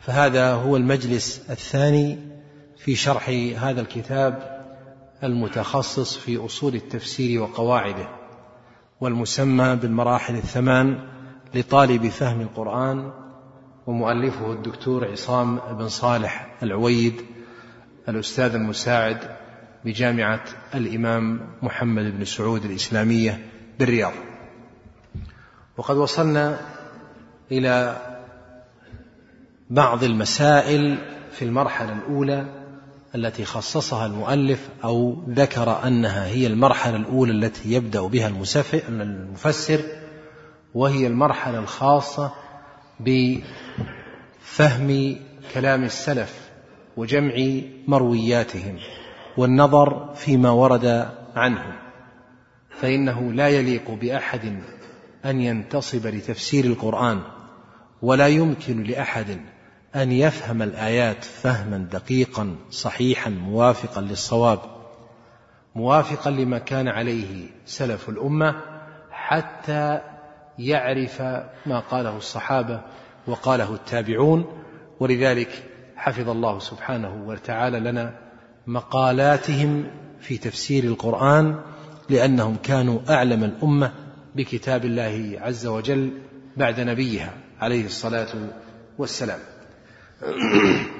فهذا هو المجلس الثاني في شرح هذا الكتاب المتخصص في أصول التفسير وقواعده والمسمى بالمراحل الثمان لطالب فهم القرآن ومؤلفه الدكتور عصام بن صالح العويد الأستاذ المساعد بجامعة الإمام محمد بن سعود الإسلامية بالرياض. وقد وصلنا إلى بعض المسائل في المرحلة الأولى التي خصصها المؤلف أو ذكر أنها هي المرحلة الأولى التي يبدأ بها المفسر وهي المرحلة الخاصة بفهم كلام السلف وجمع مروياتهم والنظر فيما ورد عنهم فإنه لا يليق بأحد أن ينتصب لتفسير القرآن ولا يمكن لأحد أن يفهم الآيات فهما دقيقا صحيحا موافقا للصواب موافقا لما كان عليه سلف الأمة حتى يعرف ما قاله الصحابة وقاله التابعون. ولذلك حفظ الله سبحانه وتعالى لنا مقالاتهم في تفسير القرآن لأنهم كانوا أعلم الأمة بكتاب الله عز وجل بعد نبيها عليه الصلاة والسلام.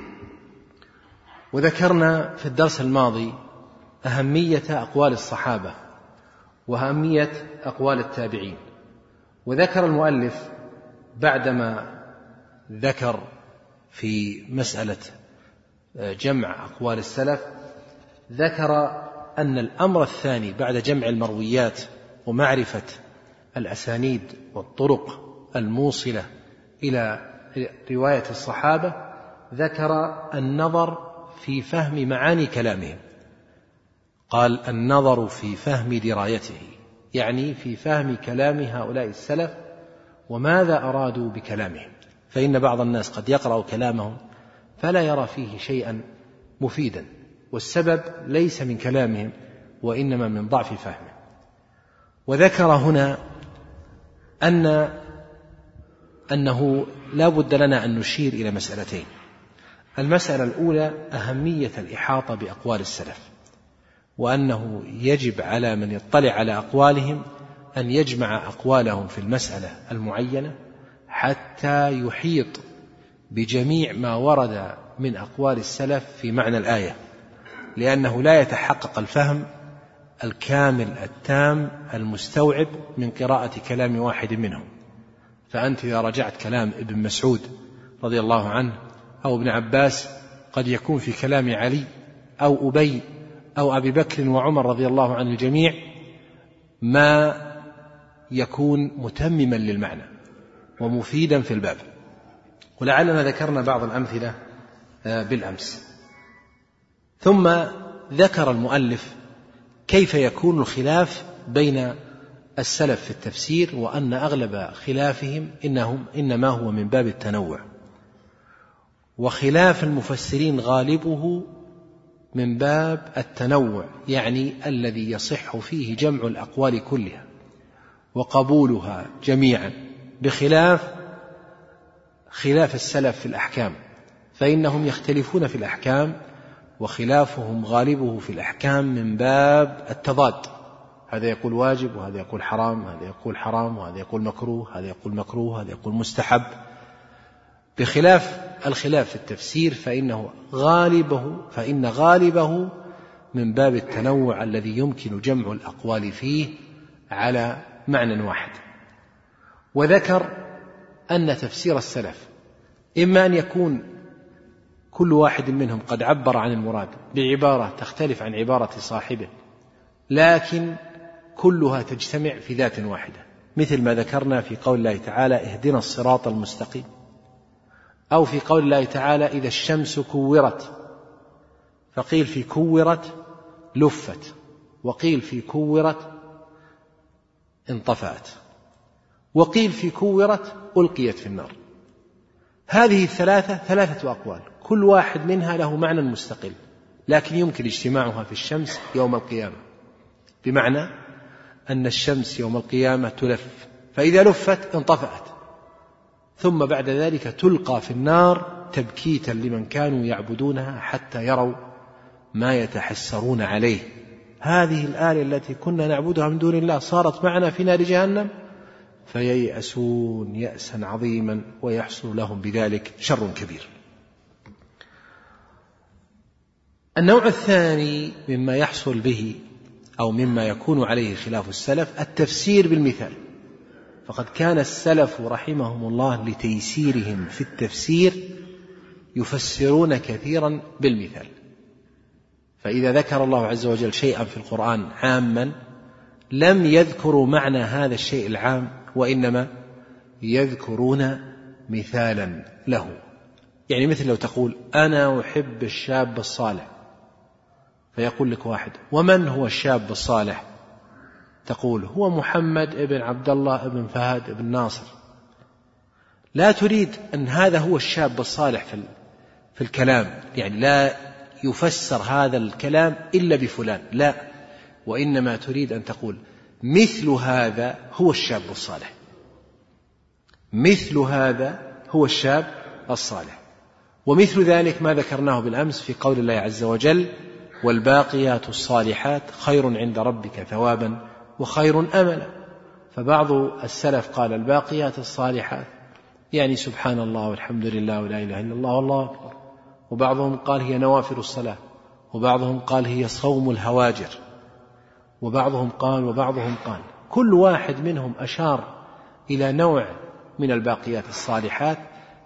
وذكرنا في الدرس الماضي أهمية أقوال الصحابة وأهمية أقوال التابعين. وذكر المؤلف بعدما ذكر في مسألة جمع أقوال السلف ذكر أن الأمر الثاني بعد جمع المرويات ومعرفة الأسانيد والطرق الموصلة إلى رواية الصحابة ذكر النظر في فهم معاني كلامهم. قال النظر في فهم درايته يعني في فهم كلام هؤلاء السلف وماذا أرادوا بكلامهم. فإن بعض الناس قد يقرأ كلامهم فلا يرى فيه شيئا مفيدا والسبب ليس من كلامهم وإنما من ضعف فهمه. وذكر هنا ان أنه لا بد لنا أن نشير إلى مسألتين. المسألة الأولى أهمية الإحاطة بأقوال السلف وأنه يجب على من يطلع على أقوالهم أن يجمع أقوالهم في المسألة المعينة حتى يحيط بجميع ما ورد من أقوال السلف في معنى الآية لأنه لا يتحقق الفهم الكامل التام المستوعب من قراءة كلام واحد منهم. فأنت إذا رجعت كلام ابن مسعود رضي الله عنه أو ابن عباس قد يكون في كلام علي أو أبي أو أبي بكر وعمر رضي الله عن الجميع ما يكون متمما للمعنى ومفيدا في الباب. ولعلنا ذكرنا بعض الأمثلة آه، بالأمس. ثم ذكر المؤلف كيف يكون الخلاف بين السلف في التفسير وأن أغلب خلافهم إنهم إنما هو من باب التنوع. وخلاف المفسرين غالبه من باب التنوع يعني الذي يصح فيه جمع الأقوال كلها وقبولها جميعا بخلاف خلاف السلف في الأحكام فإنهم يختلفون في الأحكام وخلافهم غالبه في الأحكام من باب التضاد. هذا يقول واجب وهذا يقول حرام هذا يقول حرام وهذا يقول مكروه هذا يقول مكروه هذا يقول مستحب. بخلاف الخلاف في التفسير فإنه غالبه فإن غالبه من باب التنوع الذي يمكن جمع الأقوال فيه على معنى واحد. وذكر أن تفسير السلف إما أن يكون كل واحد منهم قد عبر عن المراد بعبارة تختلف عن عبارة صاحبه لكن كلها تجتمع في ذات واحدة مثل ما ذكرنا في قول الله تعالى اهدنا الصراط المستقيم أو في قول الله تعالى إذا الشمس كورت فقيل في كورت لفت وقيل في كورت انطفأت وقيل في كورت ألقيت في النار. هذه الثلاثة ثلاثة أقوال كل واحد منها له معنى مستقل لكن يمكن اجتماعها في الشمس يوم القيامة. بمعنى أن الشمس يوم القيامة تلف فإذا لفت انطفأت. ثم بعد ذلك تلقى في النار تبكيتا لمن كانوا يعبدونها حتى يروا ما يتحسرون عليه. هذه الآلة التي كنا نعبدها من دون الله صارت معنا في نار جهنم؟ فييأسون يأسا عظيما ويحصل لهم بذلك شر كبير. النوع الثاني مما يحصل به أو مما يكون عليه خلاف السلف التفسير بالمثال. فقد كان السلف رحمهم الله لتيسيرهم في التفسير يفسرون كثيرا بالمثال. فإذا ذكر الله عز وجل شيئا في القرآن عاما لم يذكروا معنى هذا الشيء العام وإنما يذكرون مثالا له. يعني مثل لو تقول أنا أحب الشاب الصالح. فيقول لك واحد ومن هو الشاب الصالح؟ تقول هو محمد ابن عبد الله ابن فهد ابن ناصر. لا تريد أن هذا هو الشاب الصالح في في الكلام. يعني لا يفسر هذا الكلام إلا بفلان. لا. وإنما تريد أن تقول مثل هذا هو الشاب الصالح. مثل هذا هو الشاب الصالح. ومثل ذلك ما ذكرناه بالأمس في قول الله عز وجل والباقيات الصالحات خير عند ربك ثوابا وخير املا فبعض السلف قال الباقيات الصالحات. يعني سبحان الله والحمد لله ولا إله إلا الله والله أكبر. وبعضهم قال هي نوافل الصلاة. وبعضهم قال هي صوم الهواجر. وبعضهم قال وبعضهم قال. كل واحد منهم أشار إلى نوع من الباقيات الصالحات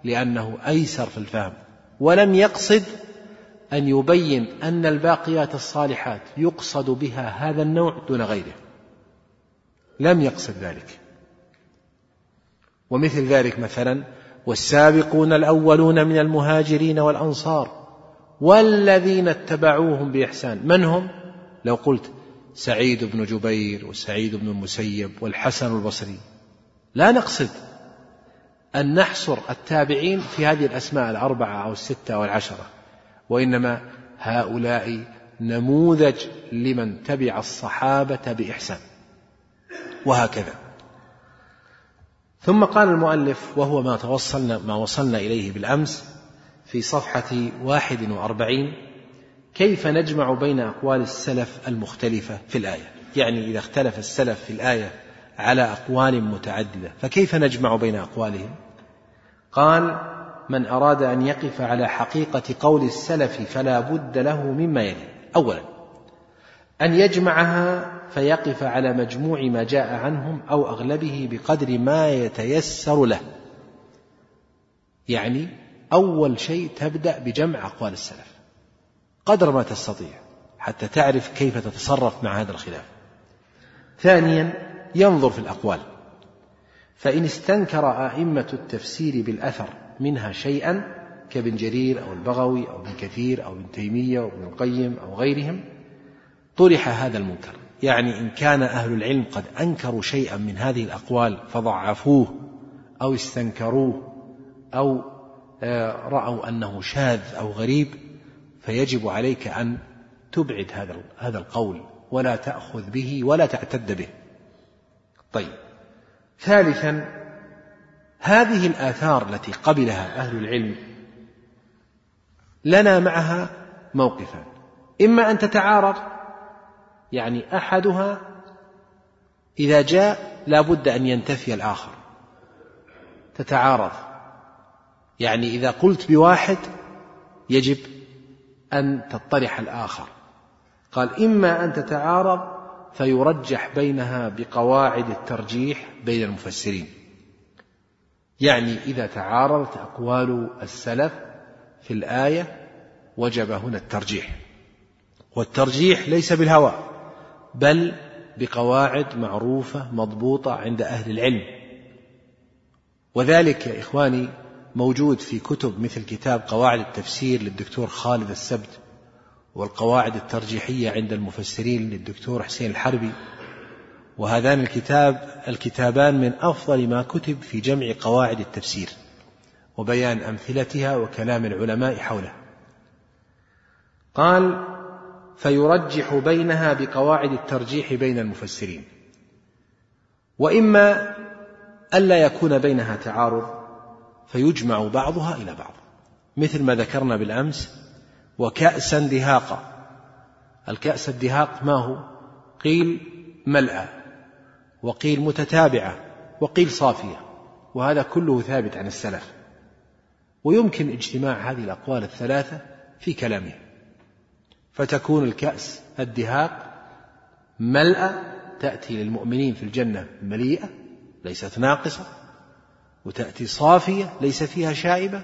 لأنه أيسر في الفهم. ولم يقصد أن يبين أن الباقيات الصالحات يقصد بها هذا النوع دون غيره. لم يقصد ذلك. ومثل ذلك مثلا والسابقون الأولون من المهاجرين والأنصار والذين اتبعوهم بإحسان. من هم؟ لو قلت سعيد بن جبير وسعيد بن المسيب والحسن البصري. لا نقصد أن نحصر التابعين في هذه الأسماء الأربعة أو الستة أو العشرة وإنما هؤلاء نموذج لمن تبع الصحابة بإحسان. وهكذا. ثم قال المؤلف وهو ما توصلنا ما وصلنا إليه بالأمس في صفحة واحد وأربعين كيف نجمع بين أقوال السلف المختلفة في الآية؟ يعني إذا اختلف السلف في الآية على أقوال متعددة فكيف نجمع بين أقوالهم؟ قال من أراد أن يقف على حقيقة قول السلف فلا بد له مما يلي. أولا أن يجمعها فيقف على مجموع ما جاء عنهم أو أغلبه بقدر ما يتيسر له. يعني أول شيء تبدأ بجمع أقوال السلف. قدر ما تستطيع حتى تعرف كيف تتصرف مع هذا الخلاف. ثانيا ينظر في الأقوال. فإن استنكر أئمة التفسير بالأثر منها شيئا كابن جرير أو البغوي أو ابن كثير أو ابن تيمية أو ابن القيم أو غيرهم طرح هذا المنكر يعني إن كان أهل العلم قد أنكروا شيئا من هذه الأقوال فضعفوه أو استنكروه أو آه، رأوا أنه شاذ أو غريب فيجب عليك أن تبعد هذا هذا القول ولا تأخذ به ولا تعتد به. طيب. ثالثا هذه الآثار التي قبلها أهل العلم لنا معها موقفان إما أن تتعارض يعني أحدها إذا جاء لا بد أن ينتفي الآخر تتعارض. يعني إذا قلت بواحد يجب أن تطرح الآخر. قال إما أن تتعارض فيرجح بينها بقواعد الترجيح بين المفسرين. يعني إذا تعارضت أقوال السلف في الآية وجب هنا الترجيح. والترجيح ليس بالهوى. بل بقواعد معروفة مضبوطة عند أهل العلم. وذلك يا إخواني موجود في كتب مثل كتاب قواعد التفسير للدكتور خالد السبت والقواعد الترجيحية عند المفسرين للدكتور حسين الحربي. وهذان الكتاب الكتابان من أفضل ما كتب في جمع قواعد التفسير وبيان أمثلتها وكلام العلماء حولها قال فيرجح بينها بقواعد الترجيح بين المفسرين. وإما ألا يكون بينها تعارض فيجمع بعضها إلى بعض. مثل ما ذكرنا بالأمس وكأسا دهاقا الكأس الدهاق ما هو؟ قيل ملأى وقيل متتابعة وقيل صافية وهذا كله ثابت عن السلف. ويمكن اجتماع هذه الأقوال الثلاثة في كلامه. فتكون الكأس الدهاق ملأى تأتي للمؤمنين في الجنة مليئة ليست ناقصة وتأتي صافية ليس فيها شائبة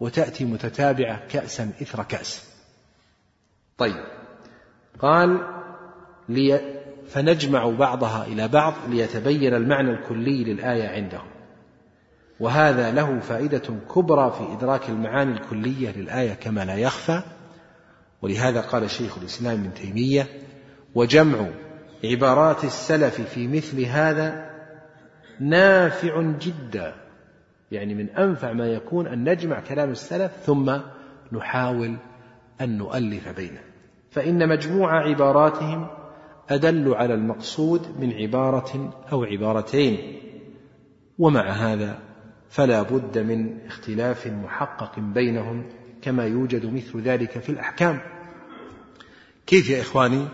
وتأتي متتابعة كأسا إثر كأس. طيب قال لي فنجمع بعضها إلى بعض ليتبين المعنى الكلي للآية عندهم. وهذا له فائدة كبرى في إدراك المعاني الكلية للآية كما لا يخفى. ولهذا قال شيخ الإسلام ابن تيمية وجمع عبارات السلف في مثل هذا نافع جدا يعني من أنفع ما يكون أن نجمع كلام السلف ثم نحاول أن نؤلف بينه. فإن مجموع عباراتهم أدل على المقصود من عبارة أو عبارتين ومع هذا فلا بد من اختلاف محقق بينهم كما يوجد مثل ذلك في الأحكام. كيف يا إخواني؟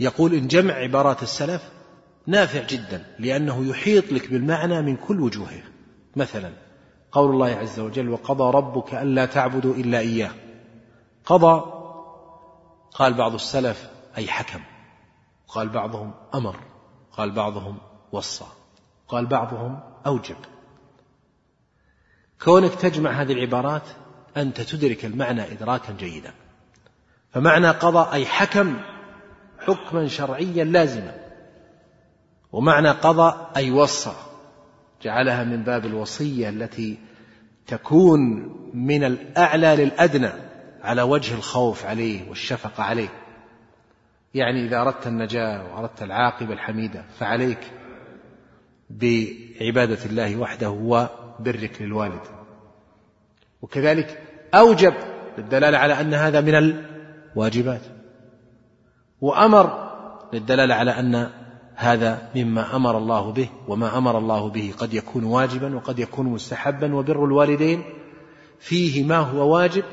يقول إن جمع عبارات السلف نافع جدا لأنه يحيط لك بالمعنى من كل وجوهه. مثلا قول الله عز وجل وقضى ربك ألا تعبدوا إلا إياه قضى قال بعض السلف أي حكم قال بعضهم أمر قال بعضهم وصى قال بعضهم أوجب كونك تجمع هذه العبارات أنت تدرك المعنى إدراكا جيدا. فمعنى قضى أي حكم حكما شرعيا لازما. ومعنى قضى أي وصى جعلها من باب الوصية التي تكون من الأعلى للأدنى على وجه الخوف عليه والشفقة عليه. يعني إذا أردت النجاة وأردت العاقبة الحميدة فعليك بعبادة الله وحده وبرك للوالد وكذلك أوجب للدلالة على أن هذا من الواجبات. وأمر للدلالة على أن هذا مما أمر الله به وما أمر الله به قد يكون واجبا وقد يكون مستحبا وبر الوالدين فيه ما هو واجب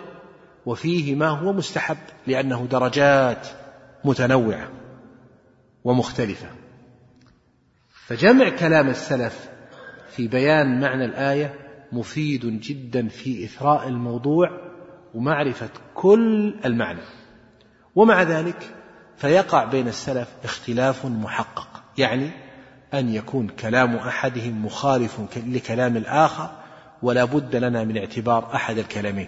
وفيه ما هو مستحب لأنه درجات متنوعة ومختلفة. فجمع كلام السلف في بيان معنى الآية مفيد جدا في إثراء الموضوع ومعرفة كل المعنى. ومع ذلك فيقع بين السلف اختلاف محقق يعني أن يكون كلام أحدهم مخالف لكلام الآخر ولا بد لنا من اعتبار أحد الكلامين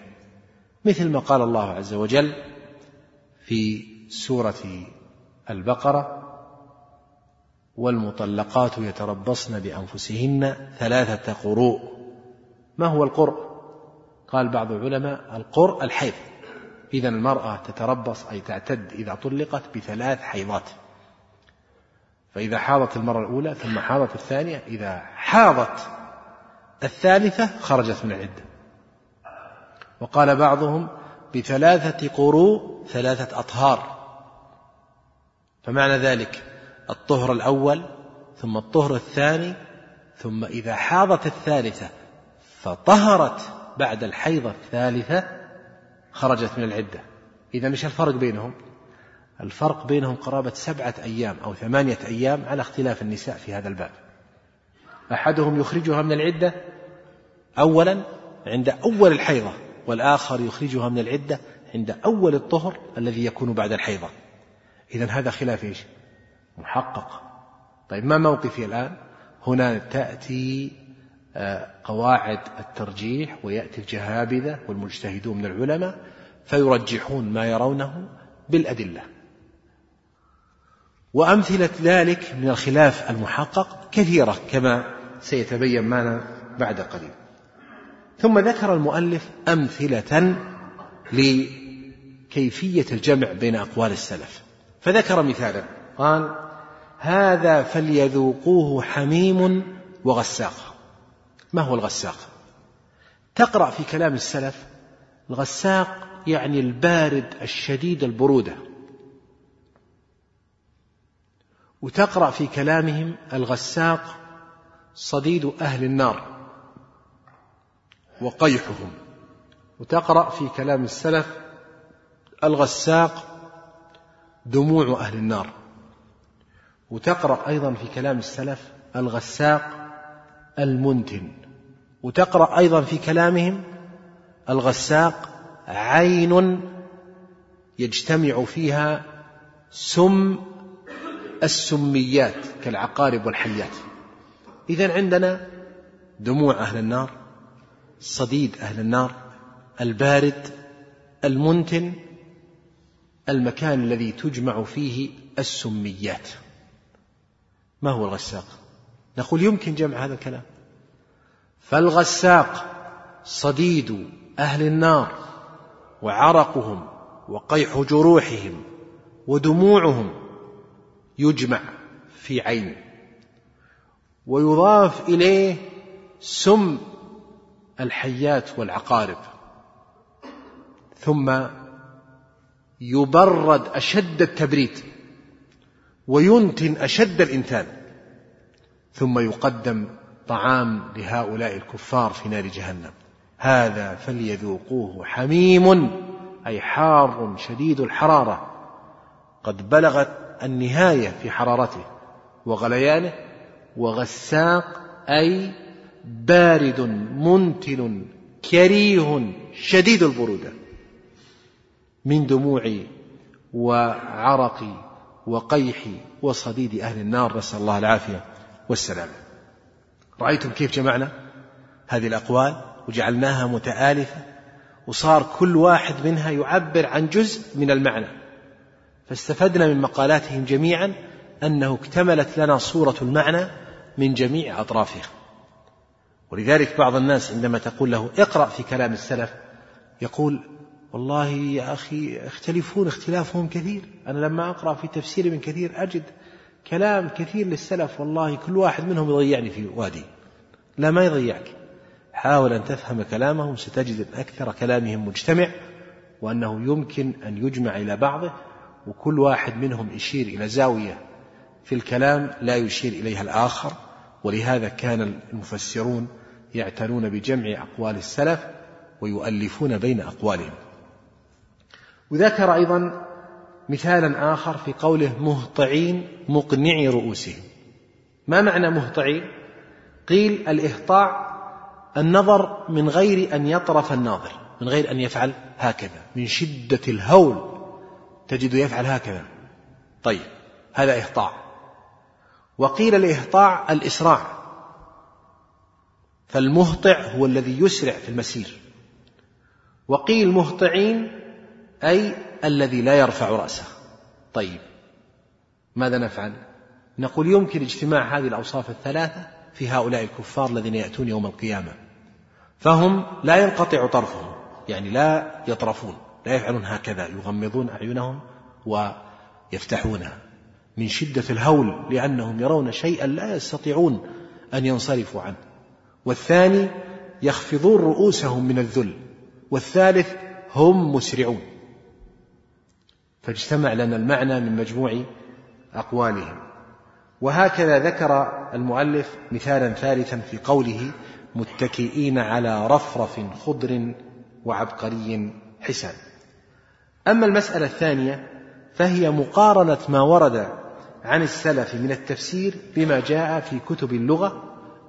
مثل ما قال الله عز وجل في سورة البقرة والمطلقات يتربصن بأنفسهن ثلاثة قروء ما هو القرء؟ قال بعض العلماء القرء الحيض. إذا المرأة تتربص أي تعتد إذا طلقت بثلاث حيضات. فإذا حاضت المرة الأولى ثم حاضت الثانية إذا حاضت الثالثة خرجت من العدة. وقال بعضهم بثلاثة قروء ثلاثة أطهار. فمعنى ذلك الطهر الأول ثم الطهر الثاني ثم إذا حاضت الثالثة فطهرت بعد الحيضة الثالثة خرجت من العدة. إذا مش الفرق بينهم؟ الفرق بينهم قرابة سبعة أيام أو ثمانية أيام على اختلاف النساء في هذا الباب. أحدهم يخرجها من العدة أولا عند أول الحيضة والآخر يخرجها من العدة عند أول الطهر الذي يكون بعد الحيضة. إذا هذا خلاف إيش؟ محقق. طيب ما موقفي الآن؟ هنا تأتي قواعد الترجيح ويأتي الجهابذة والمجتهدون من العلماء فيرجحون ما يرونه بالأدلة. وأمثلة ذلك من الخلاف المحقق كثيرة كما سيتبين معنا بعد قليل. ثم ذكر المؤلف أمثلة لكيفية الجمع بين أقوال السلف. فذكر مثالا قال هذا فليذوقوه حميم وغساق ما هو الغساق؟ تقرأ في كلام السلف الغساق يعني البارد الشديد البرودة. وتقرأ في كلامهم الغساق صديد أهل النار وقيحهم. وتقرأ في كلام السلف الغساق دموع أهل النار. وتقرأ أيضا في كلام السلف الغساق المنتن. وتقرأ أيضا في كلامهم الغساق عين يجتمع فيها سم السميات كالعقارب والحيات. إذا عندنا دموع أهل النار صديد أهل النار البارد المنتن المكان الذي تجمع فيه السميات. ما هو الغساق؟ نقول يمكن جمع هذا الكلام. فالغساق صديد أهل النار وعرقهم وقيح جروحهم ودموعهم يجمع في عين ويضاف إليه سم الحيات والعقارب ثم يبرد أشد التبريد وينتن أشد الإنتان ثم يقدم طعام لهؤلاء الكفار في نار جهنم. هذا فليذوقوه حميم أي حار شديد الحرارة. قد بلغت النهاية في حرارته وغليانه وغساق أي بارد منتن كريه شديد البرودة. من دموع وعرق وقيح وصديد أهل النار نسأل الله العافية والسلام رأيتم كيف جمعنا هذه الأقوال؟ وجعلناها متآلفة وصار كل واحد منها يعبر عن جزء من المعنى. فاستفدنا من مقالاتهم جميعا أنه اكتملت لنا صورة المعنى من جميع أطرافها. ولذلك بعض الناس عندما تقول له اقرأ في كلام السلف يقول والله يا أخي يختلفون اختلافهم كثير. أنا لما أقرأ في تفسير من كثير أجد كلام كثير للسلف والله كل واحد منهم يضيعني في وادي. لا ما يضيعك. حاول أن تفهم كلامهم ستجد أن أكثر كلامهم مجتمع وأنه يمكن أن يجمع إلى بعضه وكل واحد منهم يشير إلى زاوية في الكلام لا يشير إليها الآخر. ولهذا كان المفسرون يعتنون بجمع أقوال السلف ويؤلفون بين أقوالهم. وذكر أيضا مثالا آخر في قوله مهطعين مقنعي رؤوسهم. ما معنى مهطعين؟ قيل الإهطاع النظر من غير أن يطرف الناظر من غير أن يفعل هكذا من شدة الهول تجد يفعل هكذا. طيب هذا إهطاع. وقيل الإهطاع الإسراع فالمهطع هو الذي يسرع في المسير. وقيل مهطعين أي الذي لا يرفع رأسه. طيب ماذا نفعل؟ نقول يمكن اجتماع هذه الأوصاف الثلاثة في هؤلاء الكفار الذين يأتون يوم القيامة. فهم لا ينقطع طرفهم يعني لا يطرفون لا يفعلون هكذا يغمضون أعينهم ويفتحونها. من شدة الهول لأنهم يرون شيئا لا يستطيعون أن ينصرفوا عنه. والثاني يخفضون رؤوسهم من الذل والثالث هم مسرعون. فاجتمع لنا المعنى من مجموع أقوالهم. وهكذا ذكر المؤلف مثالا ثالثا في قوله متكئين على رفرف خضر وعبقري حسان أما المسألة الثانية فهي مقارنة ما ورد عن السلف من التفسير بما جاء في كتب اللغة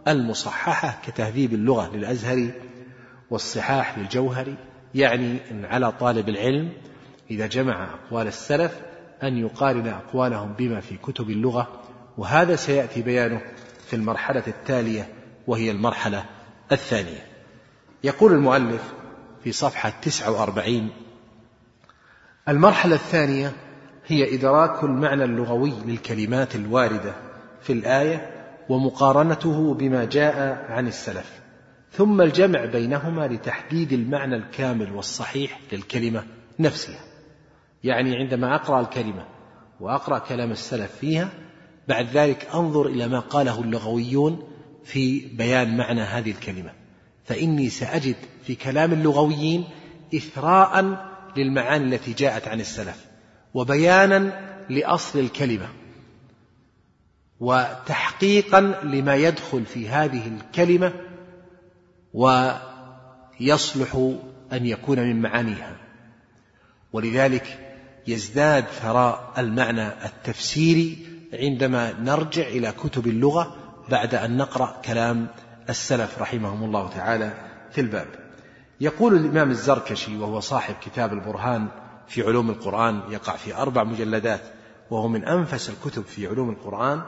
المصححة كتهذيب اللغة للأزهري والصحاح للجوهري يعني أن على طالب العلم إذا جمع أقوال السلف أن يقارن أقوالهم بما في كتب اللغة وهذا سيأتي بيانه في المرحلة التالية وهي المرحلة الثانية. يقول المؤلف في صفحة 49 المرحلة الثانية هي إدراك المعنى اللغوي للكلمات الواردة في الآية ومقارنته بما جاء عن السلف. ثم الجمع بينهما لتحديد المعنى الكامل والصحيح للكلمة نفسها. يعني عندما أقرأ الكلمة وأقرأ كلام السلف فيها بعد ذلك أنظر إلى ما قاله اللغويون في بيان معنى هذه الكلمة. فإني سأجد في كلام اللغويين إثراء للمعاني التي جاءت عن السلف وبيانا لأصل الكلمة وتحقيقا لما يدخل في هذه الكلمة ويصلح أن يكون من معانيها. ولذلك يزداد ثراء المعنى التفسيري عندما نرجع إلى كتب اللغة بعد أن نقرأ كلام السلف رحمهم الله تعالى في الباب. يقول الإمام الزركشي وهو صاحب كتاب البرهان في علوم القرآن يقع في أربع مجلدات وهو من أنفس الكتب في علوم القرآن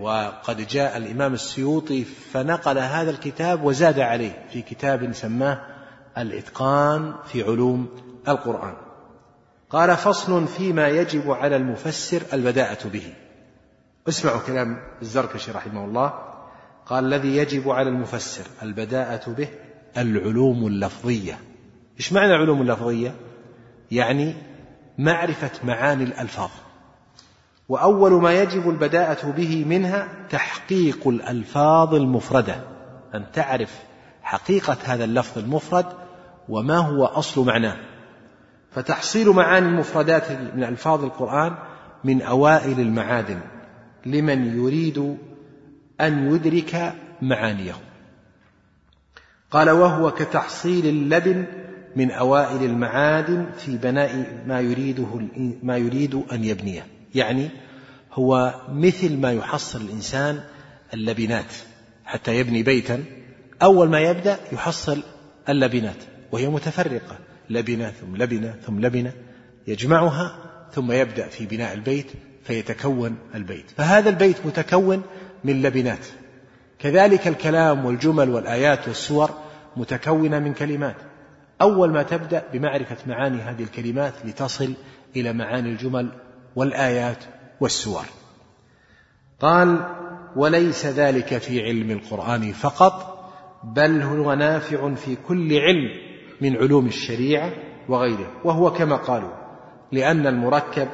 وقد جاء الإمام السيوطي فنقل هذا الكتاب وزاد عليه في كتاب سماه الإتقان في علوم القرآن. قال فصل فيما يجب على المفسر البداءة به. اسمعوا كلام الزركشي رحمه الله. قال الذي يجب على المفسر البداءة به العلوم اللفظية. إيش معنى العلوم اللفظية؟ يعني معرفة معاني الألفاظ. وأول ما يجب البداءة به منها تحقيق الألفاظ المفردة أن تعرف حقيقة هذا اللفظ المفرد وما هو أصل معناه. فتحصيل معاني المفردات من ألفاظ القرآن من أوائل المعادن لمن يريد أن يدرك معانيه. قال وهو كتحصيل اللبن من أوائل المعادن في بناء ما يريده ما يريد أن يبنيه. يعني هو مثل ما يحصل الإنسان اللبنات حتى يبني بيتا. أول ما يبدأ يحصل اللبنات وهي متفرقة. لبنة ثم لبنة ثم لبنة يجمعها ثم يبدأ في بناء البيت فيتكون البيت. فهذا البيت متكون من لبنات. كذلك الكلام والجمل والآيات والسور متكونة من كلمات. أول ما تبدأ بمعرفة معاني هذه الكلمات لتصل إلى معاني الجمل والآيات والسور. قال وليس ذلك في علم القرآن فقط بل هو نافع في كل علم من علوم الشريعة وغيره وهو كما قالوا لأن المركب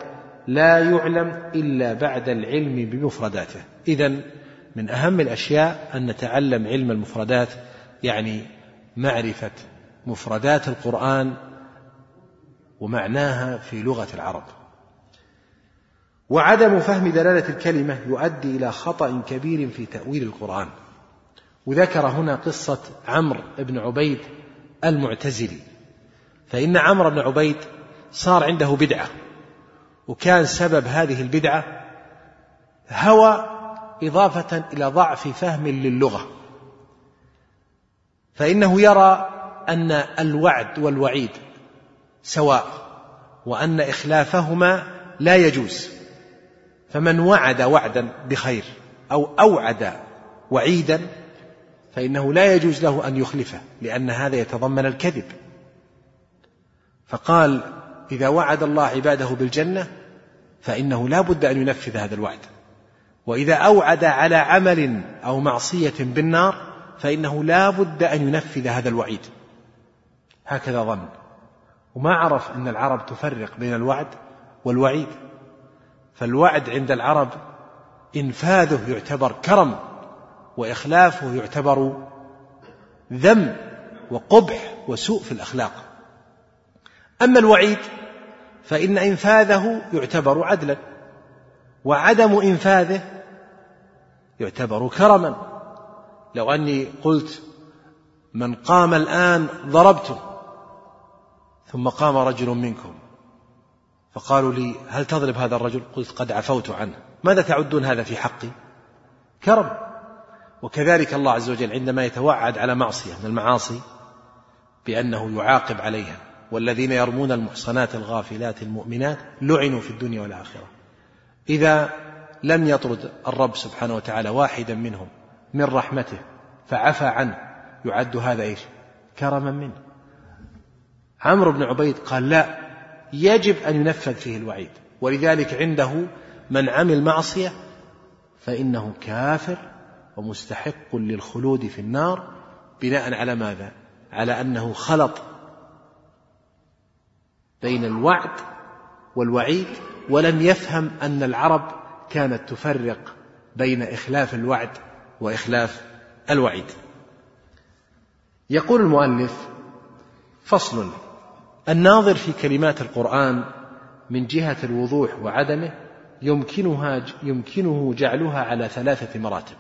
لا يعلم إلا بعد العلم بمفرداته. إذا من أهم الأشياء أن نتعلم علم المفردات يعني معرفة مفردات القرآن ومعناها في لغة العرب. وعدم فهم دلالة الكلمة يؤدي إلى خطأ كبير في تأويل القرآن. وذكر هنا قصة عمرو بن عبيد المعتزلي فإن عمرو بن عبيد صار عنده بدعة وكان سبب هذه البدعة هوى إضافة إلى ضعف فهم للغة. فإنه يرى أن الوعد والوعيد سواء وأن إخلافهما لا يجوز. فمن وعد وعدا بخير أو أوعد وعيدا فإنه لا يجوز له أن يخلفه لأن هذا يتضمن الكذب. فقال إذا وعد الله عباده بالجنة فإنه لا بد أن ينفذ هذا الوعد. وإذا أوعد على عمل أو معصية بالنار فإنه لا بد أن ينفذ هذا الوعيد. هكذا ظن. وما عرف أن العرب تفرق بين الوعد والوعيد. فالوعد عند العرب إنفاذه يعتبر كرم. وإخلافه يعتبر ذم وقبح وسوء في الأخلاق. أما الوعيد فإن إنفاذه يعتبر عدلا وعدم إنفاذه يعتبر كرما. لو أني قلت من قام الآن ضربته ثم قام رجل منكم فقالوا لي هل تضرب هذا الرجل؟ قلت قد عفوت عنه. ماذا تعدون هذا في حقي؟ كرم. وكذلك الله عز وجل عندما يتوعد على معصية من المعاصي بأنه يعاقب عليها والذين يرمون المحصنات الغافلات المؤمنات لعنوا في الدنيا والآخرة إذا لم يطرد الرب سبحانه وتعالى واحدا منهم من رحمته فعفى عنه يعد هذا إيش؟ كرما منه. عمرو بن عبيد قال لا يجب أن ينفذ فيه الوعيد ولذلك عنده من عمل معصية فإنه كافر ومستحق للخلود في النار بناء على ماذا على أنه خلط بين الوعد والوعيد ولم يفهم أن العرب كانت تفرق بين إخلاف الوعد وإخلاف الوعيد يقول المؤلف فصل الناظر في كلمات القرآن من جهة الوضوح وعدمه يمكنها يمكنه جعلها على ثلاثة مراتب.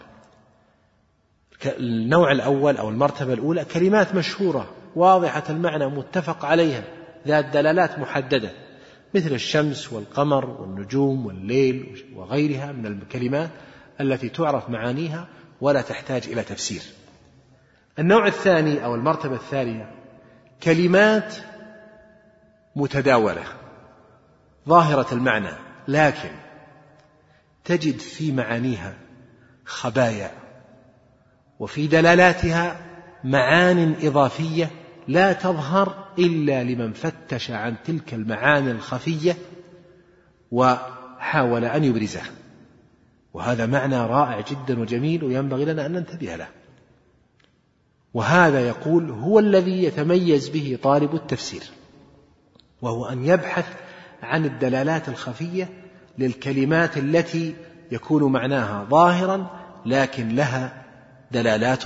النوع الأول أو المرتبة الأولى كلمات مشهورة واضحة المعنى متفق عليها ذات دلالات محددة مثل الشمس والقمر والنجوم والليل وغيرها من الكلمات التي تعرف معانيها ولا تحتاج إلى تفسير. النوع الثاني أو المرتبة الثانية كلمات متداولة ظاهرة المعنى لكن تجد في معانيها خبايا وفي دلالاتها معان إضافية لا تظهر إلا لمن فتش عن تلك المعاني الخفية وحاول أن يبرزها. وهذا معنى رائع جدا وجميل وينبغي لنا أن ننتبه له. وهذا يقول هو الذي يتميز به طالب التفسير وهو أن يبحث عن الدلالات الخفية للكلمات التي يكون معناها ظاهرا لكن لها دلالات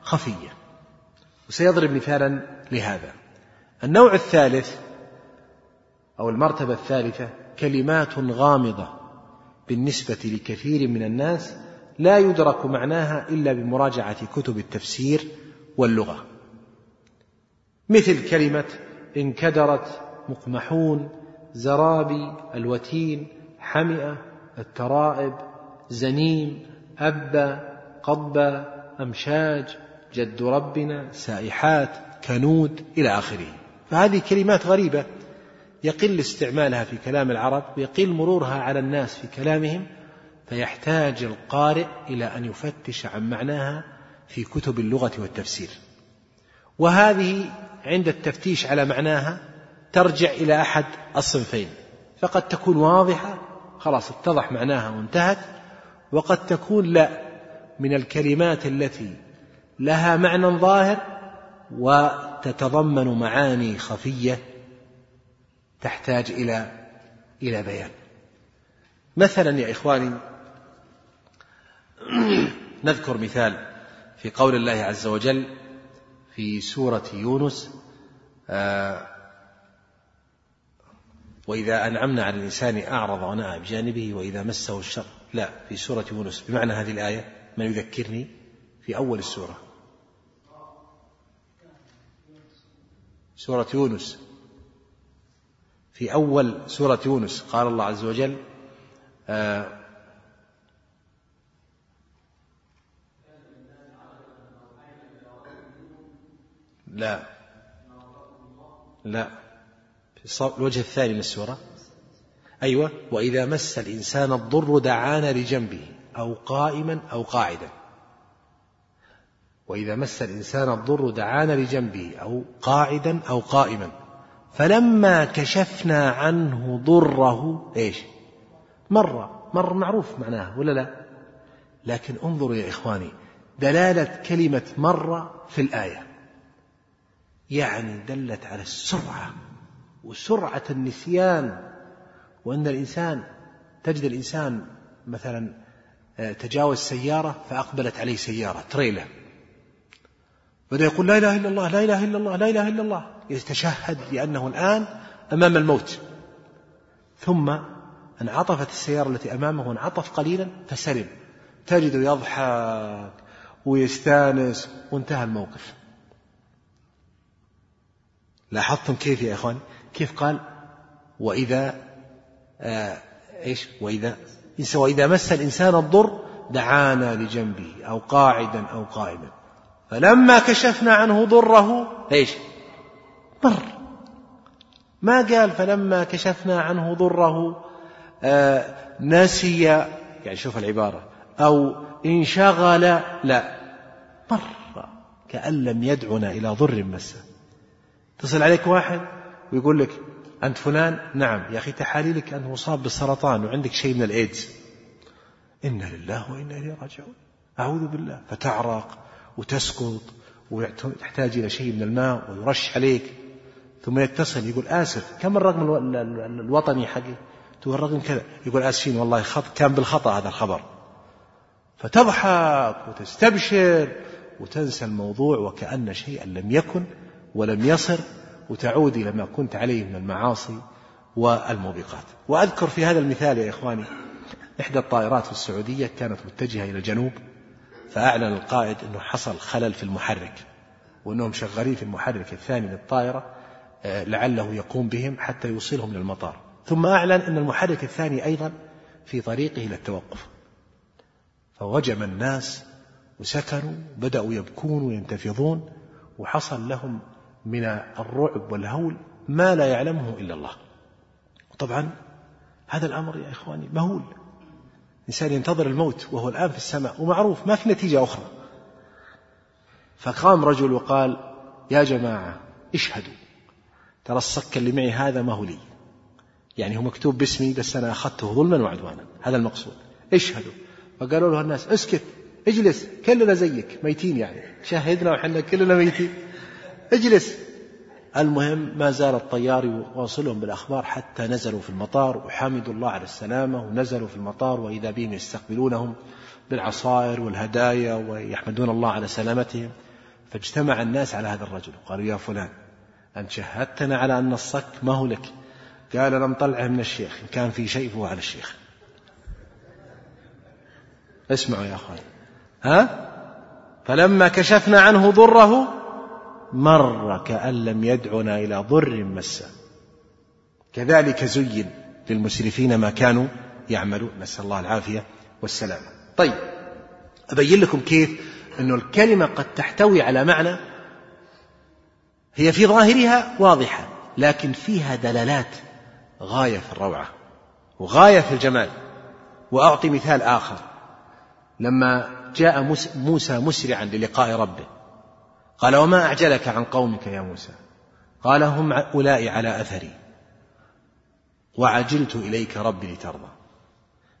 خفية. وسيضرب مثالا لهذا. النوع الثالث أو المرتبة الثالثة كلمات غامضة بالنسبة لكثير من الناس لا يدرك معناها إلا بمراجعة كتب التفسير واللغة. مثل كلمة انكدرت مقمحون زرابي الوتين حمئة الترائب زنيم أبا قضبا أمشاج جد ربنا سائحات كنود إلى آخره. فهذه كلمات غريبة يقل استعمالها في كلام العرب ويقل مرورها على الناس في كلامهم فيحتاج القارئ إلى أن يفتش عن معناها في كتب اللغة والتفسير. وهذه عند التفتيش على معناها ترجع إلى أحد الصنفين. فقد تكون واضحة خلاص اتضح معناها وانتهت وقد تكون لا. من الكلمات التي لها معنى ظاهر وتتضمن معاني خفية تحتاج إلى إلى بيان. مثلا يا إخواني نذكر مثال في قول الله عز وجل في سورة يونس آه وإذا أنعمنا على الإنسان أعرض ونأى بجانبه وإذا مسه الشر. لا في سورة يونس. بمعنى هذه الآية من يذكرني في أول السورة. سورة يونس. في أول سورة يونس. قال الله عز وجل آه لا لا في الوجه الثاني من السورة. أيوة. وإذا مس الإنسان الضر دعانا لجنبه. أو قائما أو قاعدا وإذا مس الإنسان الضر دعانا لجنبه أو قاعدا أو قائما فلما كشفنا عنه ضره إيش؟ مر مر معروف معناه ولا لا؟ لكن انظروا يا إخواني دلالة كلمة مر في الآية يعني دلت على السرعة وسرعة النسيان وأن الإنسان تجد الإنسان مثلا تجاوز سيارة فأقبلت عليه سيارة تريلا بدأ يقول لا إله إلا الله لا إله إلا الله لا إله إلا الله. يتشهد لأنه الآن أمام الموت. ثم انعطفت السيارة التي أمامه انعطف قليلا فسلم. تجد يضحك ويستانس وانتهى الموقف. لاحظتم كيف يا إخوان؟ كيف قال؟ وإذا آه إيش؟ وإذا وإذا مس الإنسان الضر دعانا لجنبه أو قاعدا أو قائما. فلما كشفنا عنه ضره إيش؟ مر ما قال فلما كشفنا عنه ضره آه نسي يعني شوف العبارة أو انشغل لا مر كأن لم يدعنا إلى ضر مسه. يتصل عليك واحد ويقول لك أنت فلان؟ نعم. يا أخي تحاليلك أنه مصاب بالسرطان وعندك شيء من الإيدز. إنا لله وإنا إليه راجعون. أعوذ بالله. فتعرق وتسقط ويحتاج إلى شيء من الماء ويرش عليك. ثم يتصل يقول آسف كم الرقم الوطني حقي؟ تقول الرقم كذا. يقول آسفين والله خط كان بالخطأ هذا الخبر. فتضحك وتستبشر وتنسى الموضوع وكأن شيئا لم يكن ولم يصر. وتعود إلى ما كنت عليه من المعاصي والموبقات. وأذكر في هذا المثال يا إخواني إحدى الطائرات في السعودية كانت متجهة إلى الجنوب فأعلن القائد أنه حصل خلل في المحرك وأنهم شغالين في المحرك الثاني للطائرة آه، لعله يقوم بهم حتى يوصلهم للمطار ثم أعلن أن المحرك الثاني أيضا في طريقه إلى التوقف. فوجم الناس وسكنوا بدأوا يبكون وينتفضون وحصل لهم من الرعب والهول ما لا يعلمه إلا الله. طبعا هذا الأمر يا إخواني مهول. إنسان ينتظر الموت وهو الآن في السماء ومعروف ما في نتيجة أخرى. فقام رجل وقال يا جماعة اشهدوا. ترى الصك اللي معي هذا ما هو لي يعني هو مكتوب باسمي بس أنا أخذته ظلما وعدوانا. هذا المقصود. اشهدوا. فقالوا له الناس اسكت اجلس كلنا زيك ميتين يعني. شاهدنا وحنا كلنا ميتين. اجلس. المهم ما زال الطيار يواصلهم بالأخبار حتى نزلوا في المطار وحمدوا الله على السلامة ونزلوا في المطار وإذا بهم يستقبلونهم بالعصائر والهدايا ويحمدون الله على سلامتهم. فاجتمع الناس على هذا الرجل قالوا يا فلان أنت شهدتنا على أن الصك ما هو لك. قال أنا مطلعه من الشيخ إن كان في شيء فهو على الشيخ. اسمعوا يا أخوان. ها؟ فلما كشفنا عنه ضره مر كأن لم يدعنا إلى ضر مسه كذلك زين للمسرفين ما كانوا يعملون. نسأل الله العافية والسلامة. طيب أبين لكم كيف أن الكلمة قد تحتوي على معنى هي في ظاهرها واضحة لكن فيها دلالات غاية في الروعة وغاية في الجمال. وأعطي مثال آخر. لما جاء موسى مسرعا للقاء ربه قال وما أعجلك عن قومك يا موسى؟ قال هم أولئك على أثري وعجلت إليك ربي لترضى.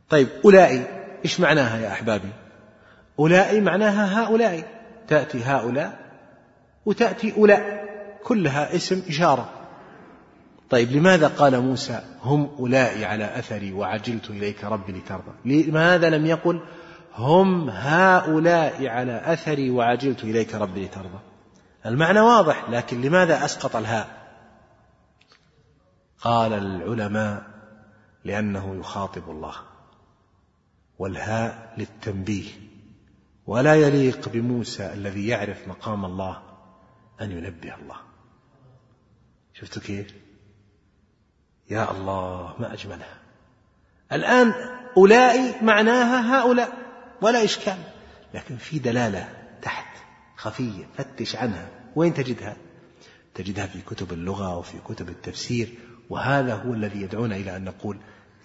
طيب أولئك إيش معناها يا أحبابي؟ أولئك معناها هؤلاء. تأتي هؤلاء وتأتي أولاء كلها اسم إشارة. طيب لماذا قال موسى هم أولئك على أثري وعجلت إليك ربي لترضى لماذا لم يقل هم هؤلاء على أثري وعجلت إليك ربي لترضى. المعنى واضح لكن لماذا أسقط الهاء؟ قال العلماء لأنه يخاطب الله والهاء للتنبيه ولا يليق بموسى الذي يعرف مقام الله أن ينبه الله. شفتوا كيف؟ يا الله ما أجملها. الآن أولئك معناها هؤلاء. ولا إشكال. لكن في دلالة تحت خفية فتش عنها. وين تجدها؟ تجدها في كتب اللغة وفي كتب التفسير. وهذا هو الذي يدعونا إلى أن نقول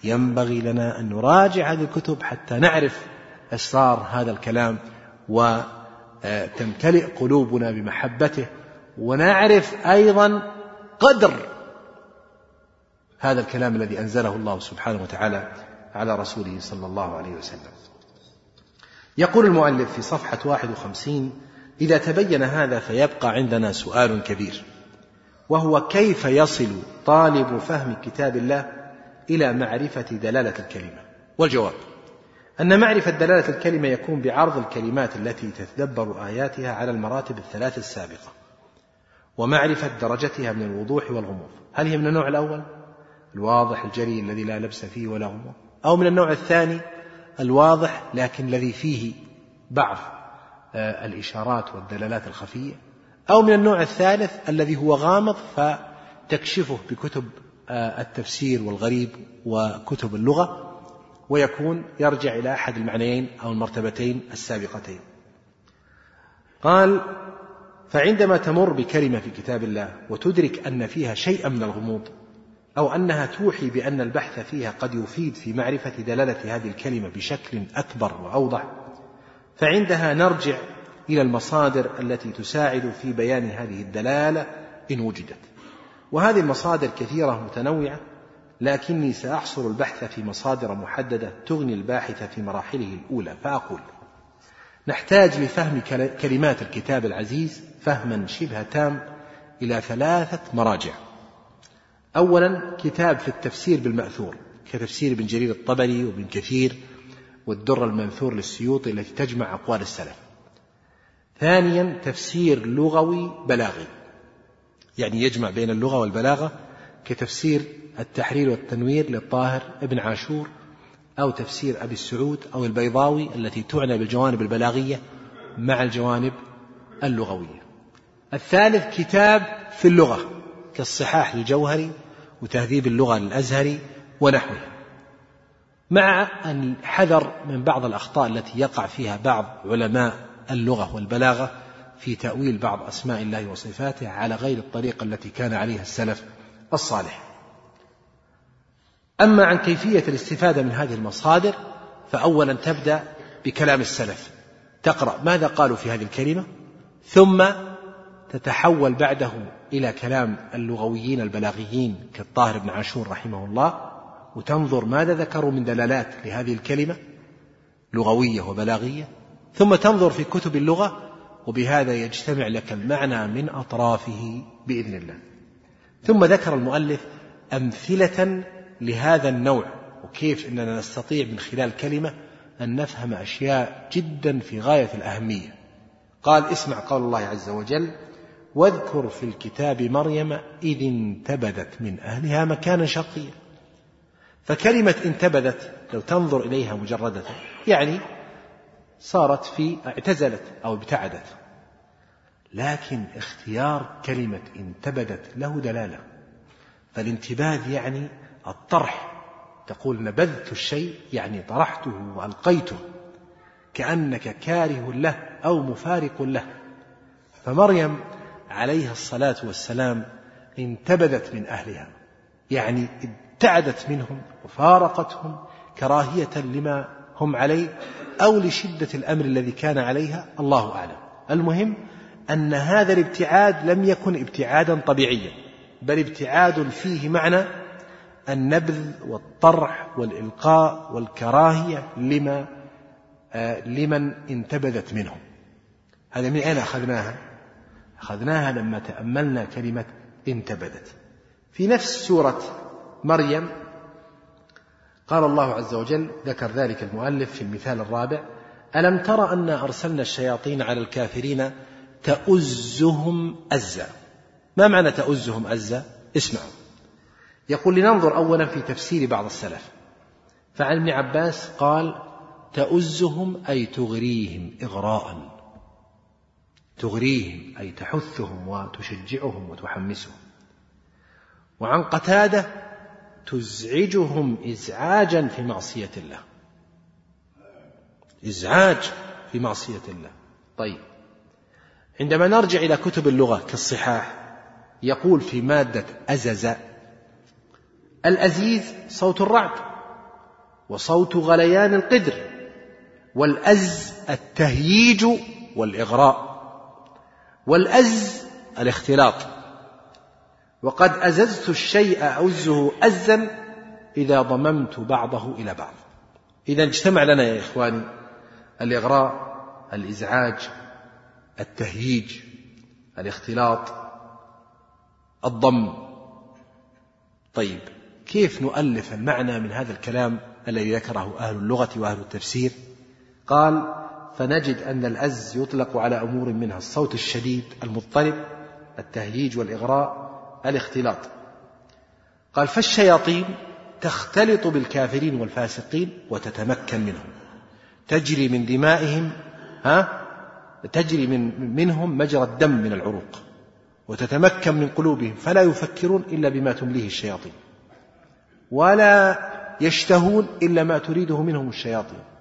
ينبغي لنا أن نراجع هذه الكتب حتى نعرف أسرار هذا الكلام. وتمتلئ قلوبنا بمحبته. ونعرف أيضا قدر هذا الكلام الذي أنزله الله سبحانه وتعالى على رسوله صلى الله عليه وسلم. يقول المؤلف في صفحة 51 إذا تبين هذا فيبقى عندنا سؤال كبير وهو كيف يصل طالب فهم كتاب الله إلى معرفة دلالة الكلمة؟ والجواب أن معرفة دلالة الكلمة يكون بعرض الكلمات التي تتدبر آياتها على المراتب الثلاث السابقة ومعرفة درجتها من الوضوح والغموض. هل هي من النوع الأول؟ الواضح الجلي الذي لا لبس فيه ولا غموض. أو من النوع الثاني؟ الواضح لكن الذي فيه بعض آه، الإشارات والدلالات الخفية. أو من النوع الثالث الذي هو غامض فتكشفه بكتب آه، التفسير والغريب وكتب اللغة ويكون يرجع إلى أحد المعنيين أو المرتبتين السابقتين. قال فعندما تمر بكلمة في كتاب الله وتدرك أن فيها شيئا من الغموض أو أنها توحي بأن البحث فيها قد يفيد في معرفة دلالة هذه الكلمة بشكل أكبر وأوضح فعندها نرجع إلى المصادر التي تساعد في بيان هذه الدلالة إن وجدت. وهذه المصادر كثيرة متنوعة لكني سأحصر البحث في مصادر محددة تغني الباحث في مراحله الأولى فأقول نحتاج لفهم كلمات الكتاب العزيز فهما شبه تام إلى ثلاثة مراجع. أولا كتاب في التفسير بالمأثور كتفسير ابن جرير الطبري وابن كثير والدر المنثور للسيوطي التي تجمع أقوال السلف. ثانيا تفسير لغوي بلاغي يعني يجمع بين اللغة والبلاغة كتفسير التحرير والتنوير للطاهر ابن عاشور أو تفسير أبي السعود أو البيضاوي التي تعنى بالجوانب البلاغية مع الجوانب اللغوية. الثالث كتاب في اللغة كالصحاح للجوهري وتهذيب اللغة للأزهري ونحوها مع أن حذر من بعض الأخطاء التي يقع فيها بعض علماء اللغة والبلاغة في تأويل بعض أسماء الله وصفاته على غير الطريقة التي كان عليها السلف الصالح. أما عن كيفية الاستفادة من هذه المصادر فأولا تبدأ بكلام السلف. تقرأ ماذا قالوا في هذه الكلمة ثم تتحول بعده إلى كلام اللغويين البلاغيين كالطاهر بن عاشور رحمه الله وتنظر ماذا ذكروا من دلالات لهذه الكلمة؟ لغوية وبلاغية. ثم تنظر في كتب اللغة وبهذا يجتمع لك المعنى من أطرافه بإذن الله. ثم ذكر المؤلف أمثلة لهذا النوع وكيف أننا نستطيع من خلال كلمة أن نفهم أشياء جدا في غاية الأهمية. قال اسمع قول الله عز وجل واذكر في الكتاب مريم إذ انتبذت من أهلها مكانا شرقيا. فكلمة انتبذت لو تنظر إليها مجردة يعني صارت في اعتزلت أو ابتعدت. لكن اختيار كلمة انتبذت له دلالة. فالانتباذ يعني الطرح. تقول نبذت الشيء يعني طرحته وألقيته. كأنك كاره له أو مفارق له. فمريم عليها الصلاة والسلام انتبذت من أهلها يعني ابتعدت منهم وفارقتهم كراهية لما هم عليه أو لشدة الأمر الذي كان عليها الله أعلم. المهم أن هذا الابتعاد لم يكن ابتعادا طبيعيا بل ابتعاد فيه معنى النبذ والطرح والإلقاء والكراهية لما آه، لمن انتبذت منهم. هذا من أين أخذناها؟ أخذناها لما تأملنا كلمة انتبذت. في نفس سورة مريم قال الله عز وجل ذكر ذلك المؤلف في المثال الرابع ألم تر أنا أرسلنا الشياطين على الكافرين تؤزهم أزا؟ ما معنى تؤزهم أزا؟ اسمعوا. يقول لننظر أولا في تفسير بعض السلف. فعن ابن عباس قال تؤزهم أي تغريهم إغراء. تغريهم أي تحثهم وتشجعهم وتحمسهم. وعن قتادة تزعجهم إزعاجا في معصية الله. إزعاج في معصية الله. طيب عندما نرجع إلى كتب اللغة كالصحاح يقول في مادة أزز الأزيز صوت الرعد وصوت غليان القدر والأز التهييج والإغراء. والأز الاختلاط. وقد أززت الشيء أعزه أزا إذا ضممت بعضه إلى بعض. إذا اجتمع لنا يا إخواني الإغراء الإزعاج التهييج الاختلاط الضم. طيب كيف نؤلف المعنى من هذا الكلام الذي ذكره أهل اللغة وأهل التفسير؟ قال فنجد أن الأز يطلق على أمور منها الصوت الشديد المضطرب التهييج والإغراء الاختلاط. قال فالشياطين تختلط بالكافرين والفاسقين وتتمكن منهم. تجري من دمائهم ها؟ تجري من منهم مجرى الدم من العروق وتتمكن من قلوبهم فلا يفكرون إلا بما تمليه الشياطين ولا يشتهون إلا ما تريده منهم الشياطين.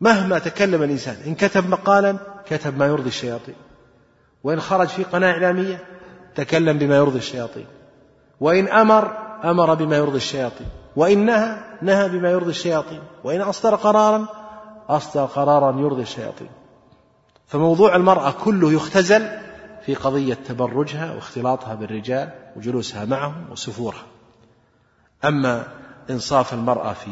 مهما تكلم الإنسان إن كتب مقالا كتب ما يرضي الشياطين. وإن خرج في قناة إعلامية تكلم بما يرضي الشياطين. وإن أمر أمر بما يرضي الشياطين. وإن نهى نهى بما يرضي الشياطين. وإن أصدر قرارا أصدر قرارا يرضي الشياطين. فموضوع المرأة كله يختزل في قضية تبرجها واختلاطها بالرجال وجلوسها معهم وسفورها. أما إنصاف المرأة في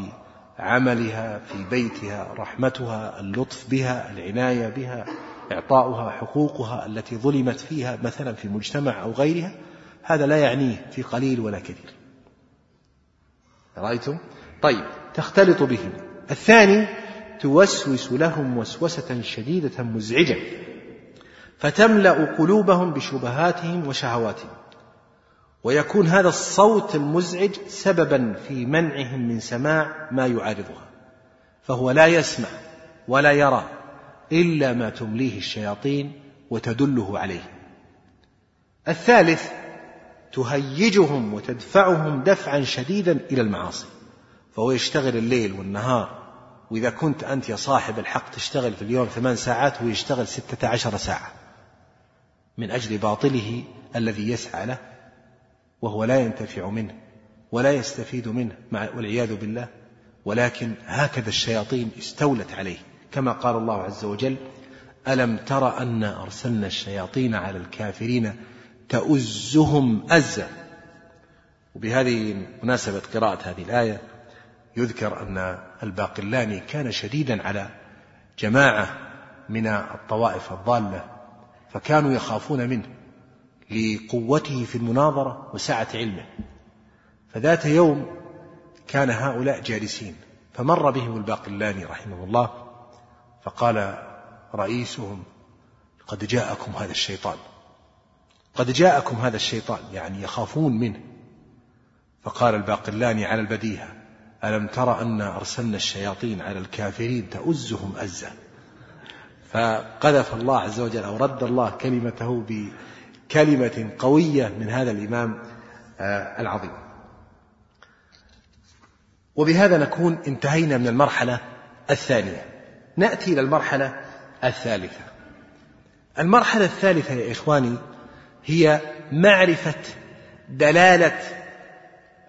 عملها في بيتها رحمتها اللطف بها العناية بها إعطاؤها حقوقها التي ظلمت فيها مثلا في مجتمع أو غيرها هذا لا يعنيه في قليل ولا كثير. رأيتم؟ طيب تختلط بهم. الثاني توسوس لهم وسوسة شديدة مزعجة فتملأ قلوبهم بشبهاتهم وشهواتهم. ويكون هذا الصوت المزعج سببا في منعهم من سماع ما يعارضها. فهو لا يسمع ولا يرى إلا ما تمليه الشياطين وتدله عليه الثالث تهيجهم وتدفعهم دفعا شديدا إلى المعاصي. فهو يشتغل الليل والنهار وإذا كنت أنت يا صاحب الحق تشتغل في اليوم ثمان ساعات هو يشتغل ستة عشر ساعة من أجل باطله الذي يسعى له. وهو لا ينتفع منه ولا يستفيد منه والعياذ بالله. ولكن هكذا الشياطين استولت عليه كما قال الله عز وجل ألم تر أن أرسلنا الشياطين على الكافرين تؤزهم أزا؟ وبهذه مناسبة قراءة هذه الآية يذكر أن الباقلاني كان شديدا على جماعة من الطوائف الضالة فكانوا يخافون منه. لقوته في المناظرة وسعة علمه. فذات يوم كان هؤلاء جالسين فمر بهم الباقلاني رحمه الله فقال رئيسهم قد جاءكم هذا الشيطان قد جاءكم هذا الشيطان يعني يخافون منه. فقال الباقلاني على البديهة ألم تر أن أرسلنا الشياطين على الكافرين تؤزهم أزا فقذف الله عز وجل أو رد الله كلمته بكلمة قوية من هذا الإمام آه، العظيم. وبهذا نكون انتهينا من المرحلة الثانية. نأتي إلى المرحلة الثالثة. المرحلة الثالثة يا إخواني هي معرفة دلالة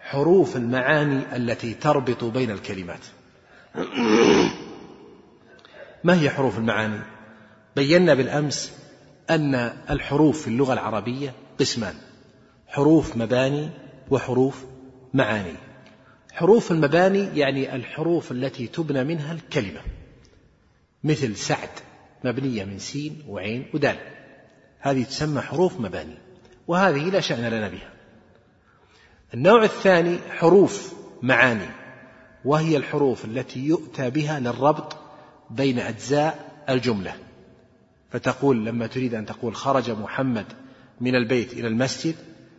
حروف المعاني التي تربط بين الكلمات. ما هي حروف المعاني؟ بينا بالأمس أن الحروف في اللغة العربية قسمان حروف مباني وحروف معاني. حروف المباني يعني الحروف التي تبنى منها الكلمة مثل سعد مبنية من سين وعين ودال. هذه تسمى حروف مباني وهذه لا شأن لنا بها. النوع الثاني حروف معاني وهي الحروف التي يؤتى بها للربط بين أجزاء الجملة. فتقول لما تريد أن تقول خرج محمد من البيت إلى المسجد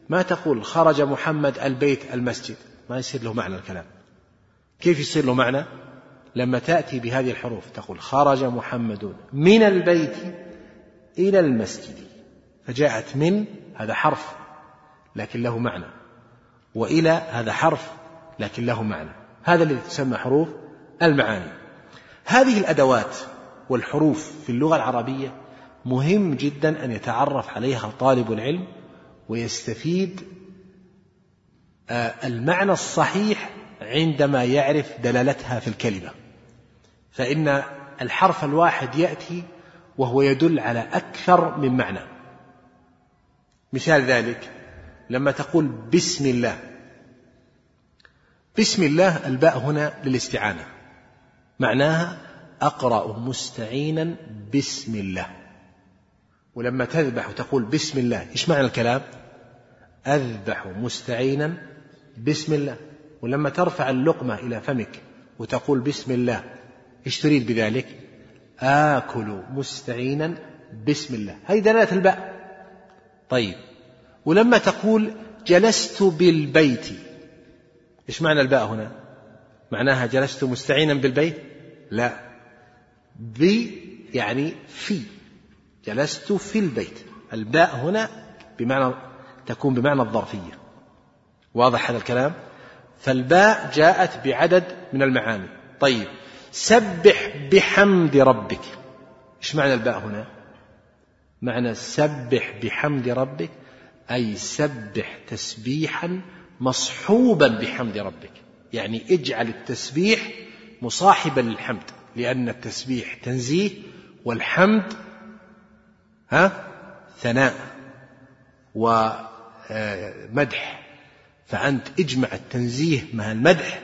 ما تقول خرج محمد البيت المسجد؟ ما يصير له معنى الكلام. كيف يصير له معنى؟ لما تأتي بهذه الحروف تقول خرج محمد من البيت إلى المسجد. فجاءت من هذا حرف لكن له معنى. وإلى هذا حرف لكن له معنى. هذا الذي تسمى حروف المعاني. هذه الأدوات والحروف في اللغة العربية مهم جدا أن يتعرف عليها طالب العلم ويستفيد آه، المعنى الصحيح عندما يعرف دلالتها في الكلمة. فإن الحرف الواحد يأتي وهو يدل على أكثر من معنى. مثال ذلك لما تقول بسم الله. بسم الله الباء هنا للاستعانة. معناها أقرأ مستعينا بسم الله. ولما تذبح وتقول بسم الله إيش معنى الكلام؟ أذبح مستعينا بسم الله. ولما ترفع اللقمة إلى فمك وتقول بسم الله إيش تريد بذلك؟ آكل مستعينا بسم الله. هذه دلالة الباء. طيب ولما تقول جلست بالبيت إيش معنى الباء هنا؟ معناها جلست مستعينا بالبيت؟ لا. ب يعني في جلست في البيت. الباء هنا بمعنى تكون بمعنى الظرفية. واضح هذا الكلام؟ فالباء جاءت بعدد من المعاني. طيب سبح بحمد ربك. إيش معنى الباء هنا؟ معنى سبح بحمد ربك أي سبح تسبيحا مصحوبا بحمد ربك. يعني اجعل التسبيح مصاحبا للحمد. لأن التسبيح تنزيه والحمد ها ثناء ومدح فأنت اجمع التنزيه مع المدح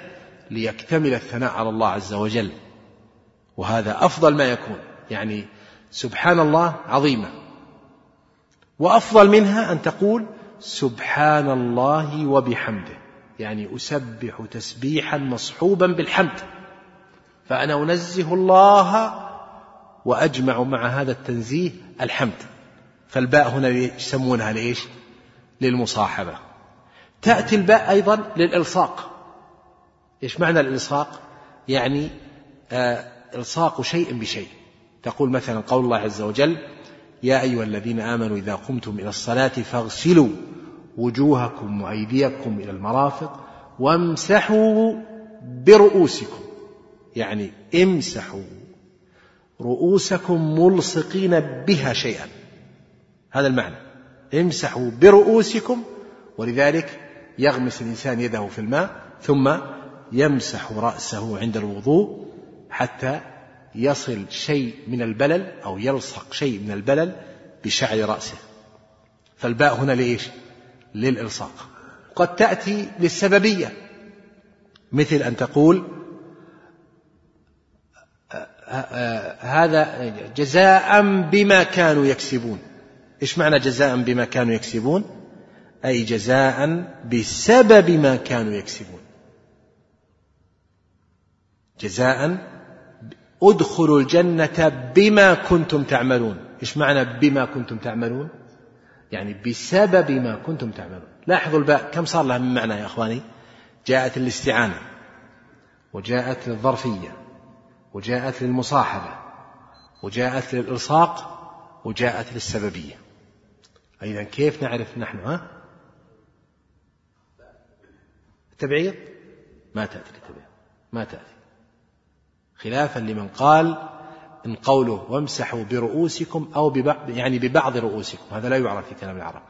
ليكتمل الثناء على الله عز وجل. وهذا أفضل ما يكون. يعني سبحان الله عظيمة. وأفضل منها أن تقول سبحان الله وبحمده. يعني أسبح تسبيحا مصحوبا بالحمد. فأنا أنزه الله وأجمع مع هذا التنزيه الحمد. فالباء هنا يسمونها لإيش؟ للمصاحبة. تأتي الباء أيضا للإلصاق. إيش معنى الإلصاق؟ يعني آه إلصاق شيء بشيء. تقول مثلا قول الله عز وجل يا أيها الذين آمنوا إذا قمتم إلى الصلاة فاغسلوا وجوهكم وأيديكم إلى المرافق وامسحوا برؤوسكم. يعني امسحوا رؤوسكم ملصقين بها شيئا. هذا المعنى. امسحوا برؤوسكم ولذلك يغمس الإنسان يده في الماء ثم يمسح رأسه عند الوضوء حتى يصل شيء من البلل أو يلصق شيء من البلل بشعر رأسه. فالباء هنا لإيش؟ للإلصاق. قد تأتي للسببية مثل أن تقول هذا جزاء بما كانوا يكسبون. إيش معنى جزاء بما كانوا يكسبون؟ أي جزاء بسبب ما كانوا يكسبون. جزاء ادخلوا الجنة بما كنتم تعملون. إيش معنى بما كنتم تعملون؟ يعني بسبب ما كنتم تعملون. لاحظوا الباء كم صار لها من معنى يا إخواني؟ جاءت للاستعانة وجاءت للظرفية وجاءت للمصاحبة وجاءت للإلصاق وجاءت للسببية. إذا كيف نعرف نحن ها؟ التبعيض؟ ما تأتي للتبعيض ما تأتي. خلافا لمن قال إن قوله وامسحوا برؤوسكم أو ببعض يعني ببعض رؤوسكم هذا لا يعرف في كلام العرب.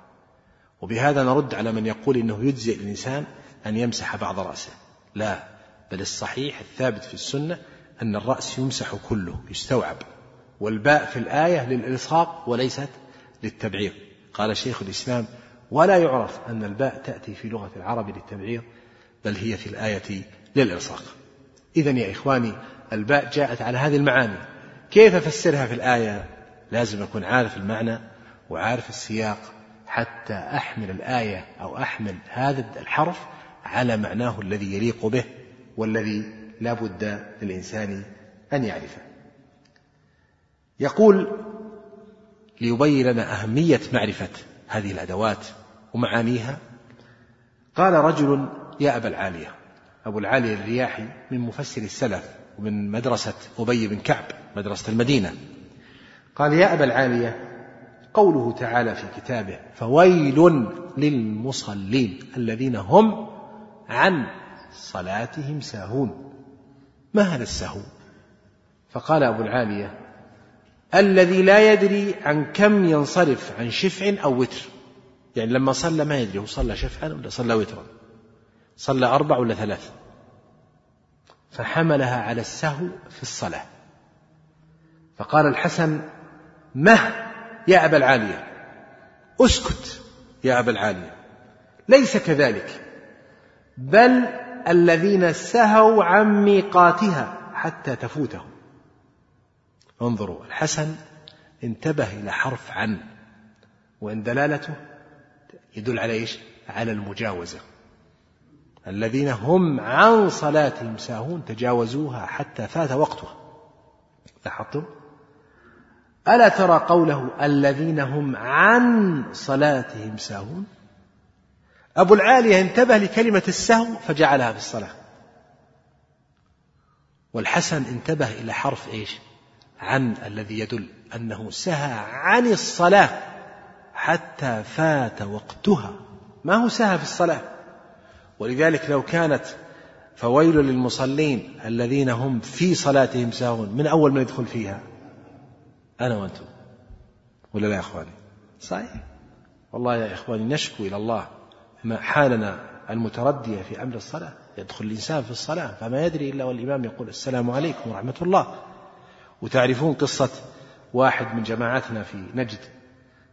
وبهذا نرد على من يقول إنه يجزئ الإنسان أن يمسح بعض رأسه. لا بل الصحيح الثابت في السنة أن الرأس يمسح كله يستوعب. والباء في الآية للإلصاق وليست للتبعيض. قال شيخ الإسلام ولا يعرف أن الباء تأتي في لغة العرب للتبعيض بل هي في الآية للإلصاق. إذا يا إخواني الباء جاءت على هذه المعاني. كيف أفسرها في الآية؟ لازم أكون عارف المعنى وعارف السياق حتى أحمل الآية أو أحمل هذا الحرف على معناه الذي يليق به والذي لا بد للإنسان أن يعرفه. يقول ليبين لنا أهمية معرفة هذه الأدوات ومعانيها. قال رجل يا أبا العالية أبو العالية الرياحي من مفسر السلف ومن مدرسة أبي بن كعب مدرسة المدينة. قال يا أبا العالية قوله تعالى في كتابه فويل للمصلين الذين هم عن صلاتهم ساهون. ما هذا السهو فقال أبو العالية الذي لا يدري عن كم ينصرف عن شفع أو وتر. يعني لما صلى ما يدري هو صلى شفعا ولا صلى وترا؟ صلى أربع ولا ثلاث؟ فحملها على السهو في الصلاة. فقال الحسن مه يا أبا العالية أسكت يا أبا العالية ليس كذلك بل الذين سهوا عن ميقاتها حتى تفوتهم. انظروا الحسن انتبه إلى حرف عن وإن دلالته يدل على إيش؟ على المجاوزة. الذين هم عن صلاتهم ساهون تجاوزوها حتى فات وقتها. لاحظتم؟ ألا ترى قوله الذين هم عن صلاتهم ساهون؟ أبو العالية انتبه لكلمة السهو فجعلها في الصلاة. والحسن انتبه إلى حرف إيش؟ عن الذي يدل أنه سهى عن الصلاة حتى فات وقتها. ما هو سهى في الصلاة؟ ولذلك لو كانت فويل للمصلين الذين هم في صلاتهم ساهون من أول ما يدخل فيها؟ أنا وأنتم. ولا لا يا إخواني؟ صحيح. والله يا إخواني نشكو إلى الله حالنا المتردية في أمر الصلاة يدخل الإنسان في الصلاة فما يدري إلا والإمام يقول السلام عليكم ورحمة الله. وتعرفون قصة واحد من جماعتنا في نجد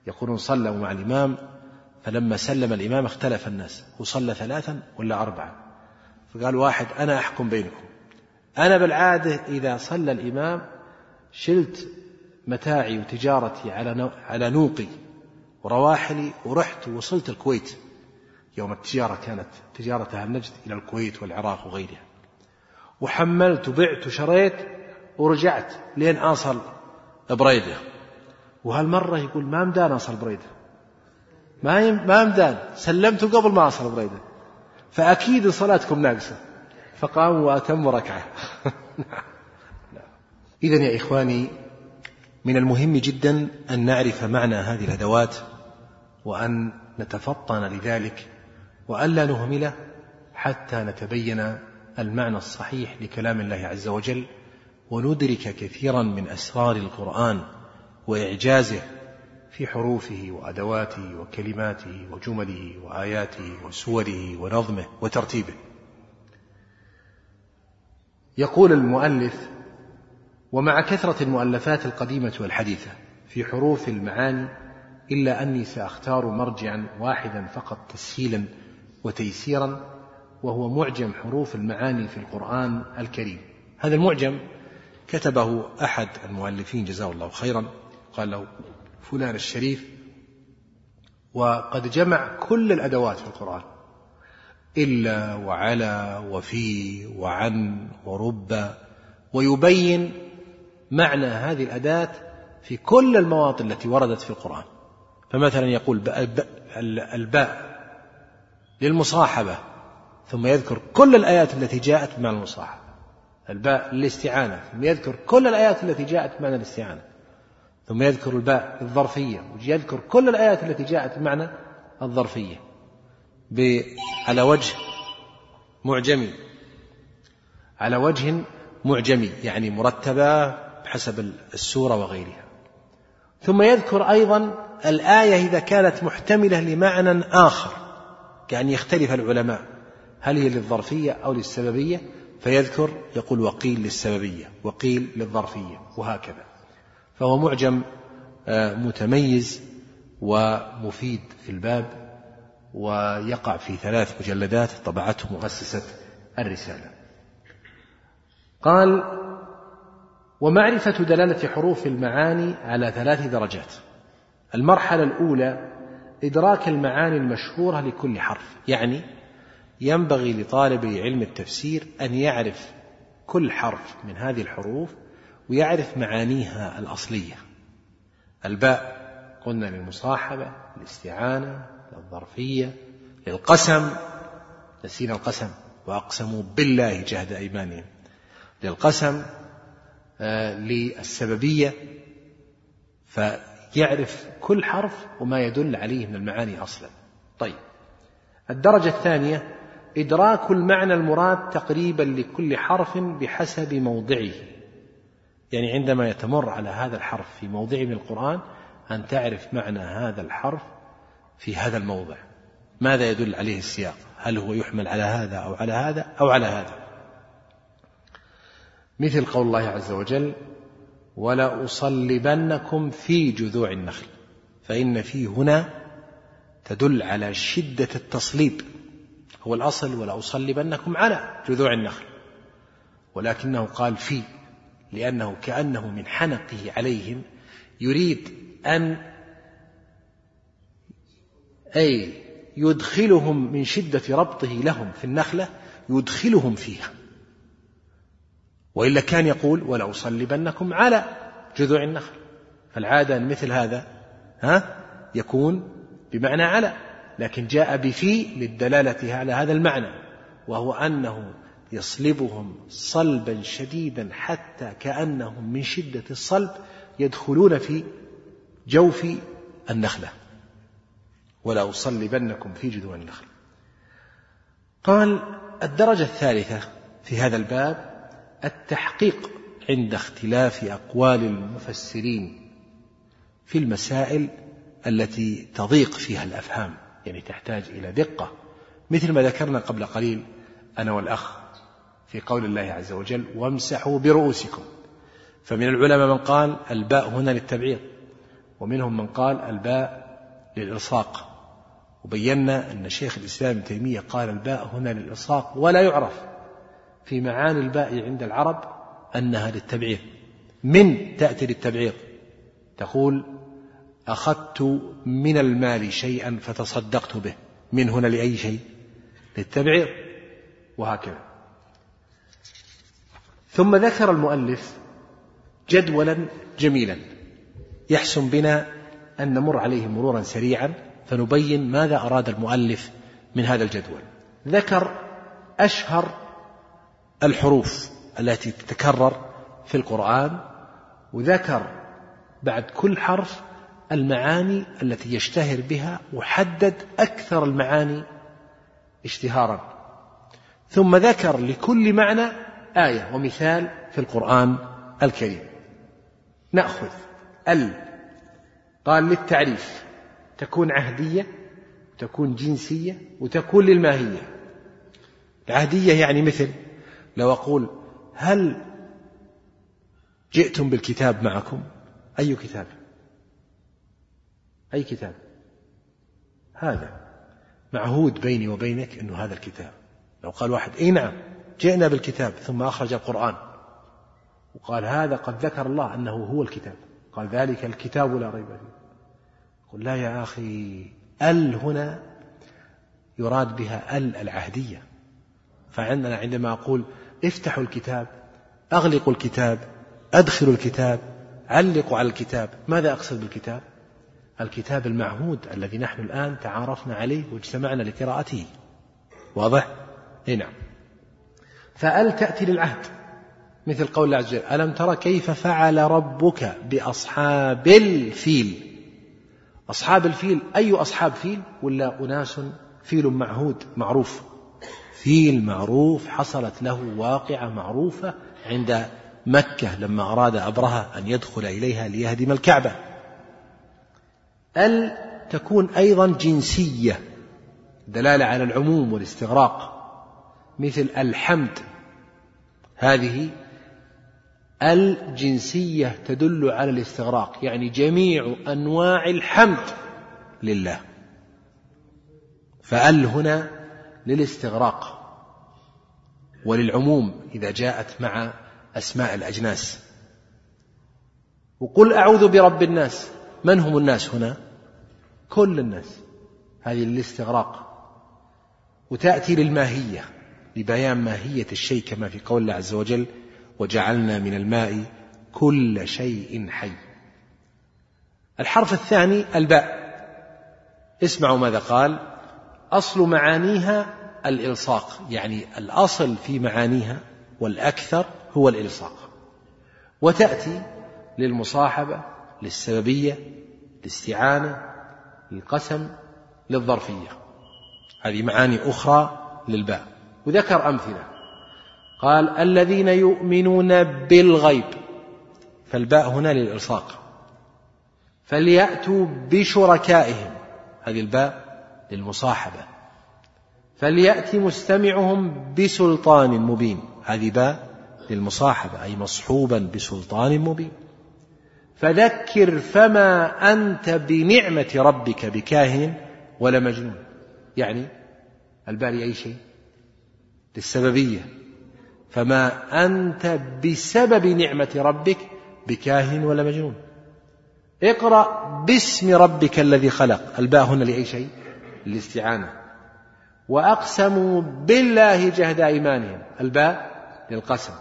يقولون صلوا مع الإمام فلما سلم الإمام اختلف الناس وصلى ثلاثا ولا أربعا؟ فقال واحد أنا أحكم بينكم. أنا بالعادة إذا صلى الإمام شلت متاعي وتجارتي على على نوقي ورواحلي ورحت ووصلت الكويت. يوم التجارة كانت تجارة أهل نجد إلى الكويت والعراق وغيرها. وحملت وبعت وشريت ورجعت لين أصل بريدة. وهالمرة يقول ما مدان أصل بريدة. ما ما مدان. سلمت قبل ما أصل بريدة. فأكيد صلاتكم ناقصة. فقاموا وأتموا ركعة. إذا يا إخواني من المهم جدا أن نعرف معنى هذه الأدوات وأن نتفطن لذلك وألا نهمله حتى نتبين المعنى الصحيح لكلام الله عز وجل وندرك كثيرا من أسرار القرآن وإعجازه في حروفه وأدواته وكلماته وجمله وآياته وسوره ونظمه وترتيبه. يقول المؤلف ومع كثرة المؤلفات القديمة والحديثة في حروف المعاني إلا أني سأختار مرجعا واحدا فقط تسهيلا وتيسيرا وهو معجم حروف المعاني في القرآن الكريم. هذا المعجم كتبه أحد المؤلفين جزاه الله خيرا. قال له فلان الشريف. وقد جمع كل الأدوات في القرآن إلا وعلى وفي وعن ورب ويبين معنى هذه الأداة في كل المواطن التي وردت في القرآن. فمثلا يقول الباء للمصاحبة ثم يذكر كل الآيات التي جاءت بمعنى المصاحبة. الباء للاستعانة ثم يذكر كل الآيات التي جاءت بمعنى الاستعانة. ثم يذكر الباء الظرفية ويذكر كل الآيات التي جاءت بمعنى الظرفية. على وجه معجمي. على وجه معجمي يعني مرتبة بحسب السورة وغيرها. ثم يذكر أيضا الآية إذا كانت محتملة لمعنى آخر. كأن يختلف العلماء هل هي للظرفية أو للسببية؟ فيذكر يقول وقيل للسببية وقيل للظرفية وهكذا. فهو معجم آه، متميز ومفيد في الباب ويقع في ثلاث مجلدات طبعته مؤسسة الرسالة. قال ومعرفة دلالة حروف المعاني على ثلاث درجات. المرحلة الأولى إدراك المعاني المشهورة لكل حرف. يعني ينبغي لطالب علم التفسير أن يعرف كل حرف من هذه الحروف ويعرف معانيها الأصلية. الباء قلنا للمصاحبة للاستعانة للظرفية للقسم. نسينا القسم وأقسموا بالله جهد أيمانهم. للقسم آه، للسببية. فيعرف كل حرف وما يدل عليه من المعاني أصلا. طيب. الدرجة الثانية إدراك المعنى المراد تقريبا لكل حرف بحسب موضعه. يعني عندما يتمر على هذا الحرف في موضع من القرآن أن تعرف معنى هذا الحرف في هذا الموضع. ماذا يدل عليه السياق؟ هل هو يحمل على هذا أو على هذا أو على هذا؟ مثل قول الله عز وجل ولأصلبنكم في جذوع النخل فإن في هنا تدل على شدة التصليب هو الأصل ولأصلبنكم على جذوع النخل ولكنه قال في لأنه كأنه من حنقه عليهم يريد أن أي يدخلهم من شدة ربطه لهم في النخلة يدخلهم فيها. وإلا كان يقول ولأصلبنكم على جذوع النخل. فالعادة أن مثل هذا ها يكون بمعنى على لكن جاء بفي للدلالة على هذا المعنى وهو أنه يصلبهم صلبا شديدا حتى كأنهم من شدة الصلب يدخلون في جوف النخلة. ولا أصلبنكم في جذوع النخل. قال الدرجة الثالثة في هذا الباب التحقيق عند اختلاف أقوال المفسرين في المسائل التي تضيق فيها الأفهام يعني تحتاج إلى دقة. مثل ما ذكرنا قبل قليل أنا والأخ في قول الله عز وجل وامسحوا برؤوسكم فمن العلماء من قال الباء هنا للتبعيض ومنهم من قال الباء للإلصاق وبينا أن شيخ الإسلام ابن تيمية قال الباء هنا للإلصاق ولا يعرف. في معاني الباء عند العرب أنها للتبعيض من تأتي للتبعيض تقول أخذت من المال شيئا فتصدقت به. من هنا لأي شيء؟ للتبعيض وهكذا. ثم ذكر المؤلف جدولا جميلا. يحسن بنا أن نمر عليه مرورا سريعا فنبين ماذا أراد المؤلف من هذا الجدول. ذكر أشهر الحروف التي تتكرر في القرآن وذكر بعد كل حرف المعاني التي يشتهر بها وحدد أكثر المعاني اشتهارا. ثم ذكر لكل معنى آية ومثال في القرآن الكريم. نأخذ ال قال للتعريف تكون عهدية تكون جنسية وتكون للماهية. العهدية يعني مثل لو أقول هل جئتم بالكتاب معكم؟ أي كتاب؟ أي كتاب؟ هذا معهود بيني وبينك أنه هذا الكتاب. لو قال واحد إي نعم جئنا بالكتاب ثم أخرج القرآن. وقال هذا قد ذكر الله أنه هو الكتاب. قال ذلك الكتاب لا ريب فيه. قل لا يا أخي ال هنا يراد بها ال العهدية. فعندنا عندما أقول افتحوا الكتاب أغلقوا الكتاب أدخلوا الكتاب علقوا على الكتاب. ماذا أقصد بالكتاب؟ الكتاب المعهود الذي نحن الآن تعارفنا عليه واجتمعنا لقراءته. واضح؟ إي نعم. فأل تأتي للعهد؟ مثل قول الله عز وجل ألم ترى كيف فعل ربك بأصحاب الفيل؟ أصحاب الفيل أي أصحاب فيل؟ ولا أناس فيل معهود معروف. فيل معروف حصلت له واقعة معروفة عند مكة لما أراد أبرهة أن يدخل إليها ليهدم الكعبة. ال تكون أيضا جنسية دلالة على العموم والاستغراق مثل الحمد. هذه الجنسية تدل على الاستغراق يعني جميع أنواع الحمد لله. فأل هنا للاستغراق. وللعموم إذا جاءت مع أسماء الأجناس. وقل أعوذ برب الناس. من هم الناس هنا؟ كل الناس. هذه للاستغراق. وتأتي للماهية لبيان ماهية الشيء كما في قول الله عز وجل وجعلنا من الماء كل شيء حي. الحرف الثاني الباء. اسمعوا ماذا قال. أصل معانيها الإلصاق يعني الأصل في معانيها والأكثر هو الإلصاق. وتأتي للمصاحبة للسببية للاستعانة للقسم للظرفية. هذه معاني أخرى للباء وذكر أمثلة. قال الذين يؤمنون بالغيب. فالباء هنا للإلصاق. فليأتوا بشركائهم. هذه الباء للمصاحبة. فليأتي مستمعهم بسلطان مبين. هذه باء للمصاحبة أي مصحوبا بسلطان مبين. فذكر فما أنت بنعمة ربك بكاهن ولا مجنون. يعني الباء لأي شيء؟ للسببية. فما أنت بسبب نعمة ربك بكاهن ولا مجنون. اقرأ باسم ربك الذي خلق. الباء هنا لأي شيء؟ للاستعانة. وأقسموا بالله جهد أيمانهم الباء للقسم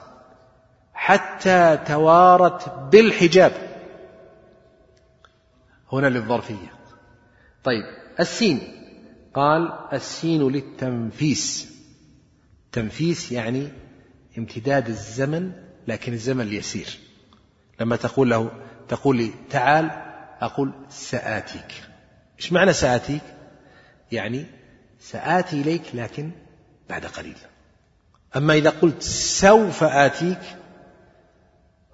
حتى توارت بالحجاب. هنا للظرفية. طيب السين. قال السين للتنفيس. تنفيس يعني امتداد الزمن لكن الزمن اليسير. لما تقول له تقول لي تعال أقول سآتيك. إيش معنى سآتيك؟ يعني سآتي إليك لكن بعد قليل. أما إذا قلت سوف آتيك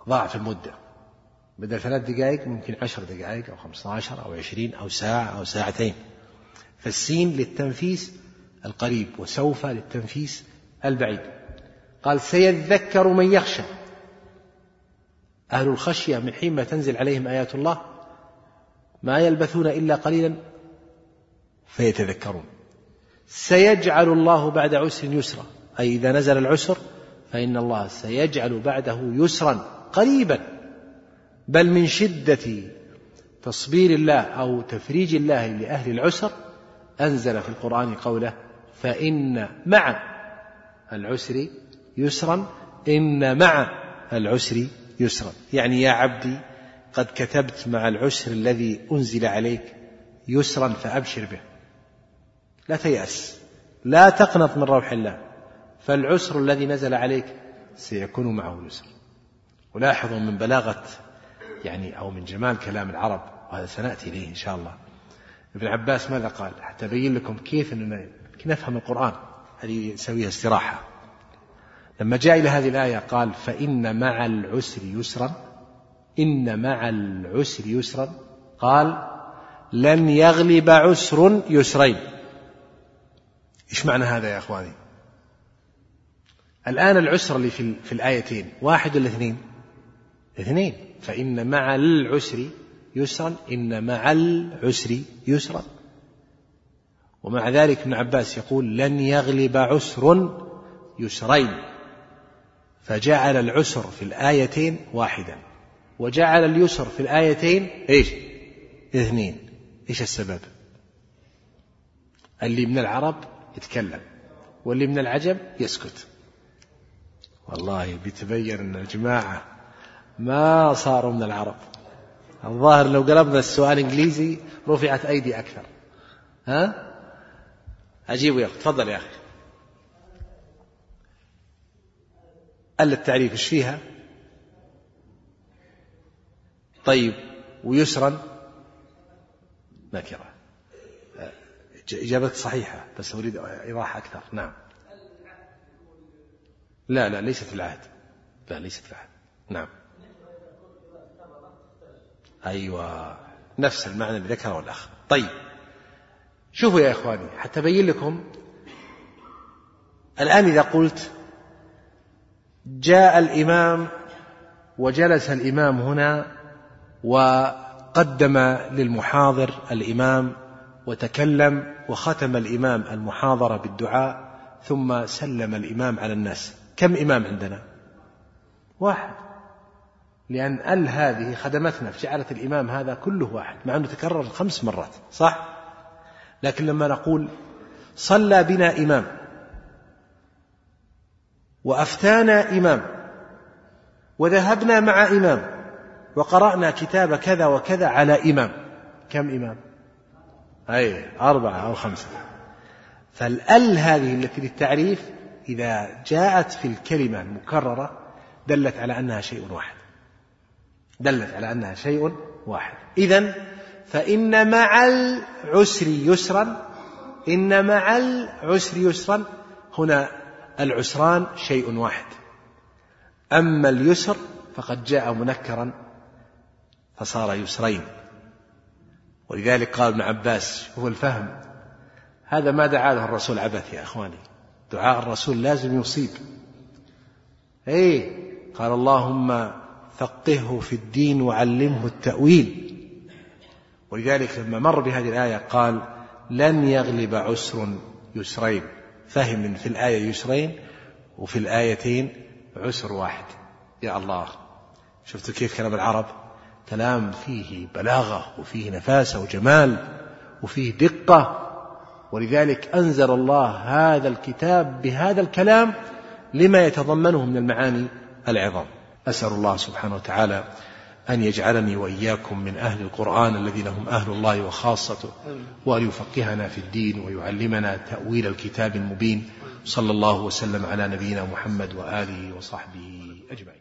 ضاعف المدة. بدل ثلاث دقائق ممكن عشر دقائق أو خمسة عشر أو عشرين أو ساعة أو ساعتين. فالسين للتنفيس القريب وسوف للتنفيس البعيد. قال سيذكر من يخشى. أهل الخشية من حين ما تنزل عليهم آيات الله ما يلبثون إلا قليلا فيتذكرون. سيجعل الله بعد عسر يسرا. أي إذا نزل العسر فإن الله سيجعل بعده يسرا قريبا. بل من شدة تصبير الله أو تفريج الله لأهل العسر أنزل في القرآن قوله فإن مع العسر يسرا إن مع العسر يسرا. يعني يا عبدي قد كتبت مع العسر الذي أنزل عليك يسرا فأبشر به. لا تيأس لا تقنط من روح الله فالعسر الذي نزل عليك سيكون معه يسر ولاحظوا من بلاغة يعني أو من جمال كلام العرب وهذا سنأتي إليه إن شاء الله. ابن عباس ماذا قال؟ حتى أبين لكم كيف أننا نفهم القرآن. هذه نسويها استراحة. لما جاء إلى هذه الآية قال فإن مع العسر يسرا إن مع العسر يسرا قال لن يغلب عسر يسرين. إيش معنى هذا يا أخواني؟ الآن العسر اللي في, في الآيتين واحد ولا اثنين؟ اثنين. فإن مع العسر يسرا إن مع العسر يسرا. ومع ذلك ابن عباس يقول لن يغلب عسر يسرين. فجعل العسر في الآيتين واحدا. وجعل اليسر في الآيتين إيش؟ اثنين. إيش السبب؟ اللي من العرب يتكلم. واللي من العجم يسكت. والله بيتبين إن الجماعة ما صاروا من العرب. الظاهر لو قلبنا السؤال إنجليزي رفعت أيدي أكثر. ها؟ اجيبه يا أخي تفضل يا أخي. قال التعريف إيش فيها؟ طيب ويسرا نكرة إجابتك صحيحة بس أريد إيضاح أكثر. نعم. لا لا ليست في العهد. لا ليست في العهد. نعم. أيوة. نفس المعنى اللي ذكره الأخ. طيب. شوفوا يا إخواني حتى أبين لكم. الآن إذا قلت جاء الإمام وجلس الإمام هنا وقدم للمحاضر الإمام وتكلم وختم الإمام المحاضرة بالدعاء ثم سلم الإمام على الناس. كم إمام عندنا؟ واحد. لأن ال هذه خدمتنا فجعلت الإمام هذا كله واحد مع أنه تكرر خمس مرات صح؟ لكن لما نقول صلى بنا إمام وأفتانا إمام وذهبنا مع إمام وقرأنا كتاب كذا وكذا على إمام كم إمام؟ أي أربعة أو خمسة. فالأل هذه التي للتعريف إذا جاءت في الكلمة المكررة دلت على أنها شيء واحد. دلت على أنها شيء واحد. إذا فإن مع العسر يسرا إن مع العسر يسرا هنا العسران شيء واحد. أما اليسر فقد جاء منكرا فصار يسرين. ولذلك قال ابن عباس هو الفهم. هذا ما دعا له الرسول عبث يا إخواني. دعاء الرسول لازم يصيب. إيه؟ قال اللهم فقهه في الدين وعلمه التأويل. ولذلك لما مر بهذه الآية قال لن يغلب عسر يسرين. فهم في الآية يسرين وفي الآيتين عسر واحد. يا الله. شفتوا كيف كلام العرب؟ كلام فيه بلاغة وفيه نفاسة وجمال وفيه دقة ولذلك أنزل الله هذا الكتاب بهذا الكلام لما يتضمنه من المعاني العظام. أسأل الله سبحانه وتعالى أن يجعلني وإياكم من أهل القرآن الذين هم أهل الله وخاصته وأن يفقهنا في الدين ويعلمنا تأويل الكتاب المبين. صلى الله وسلم على نبينا محمد وآله وصحبه أجمعين.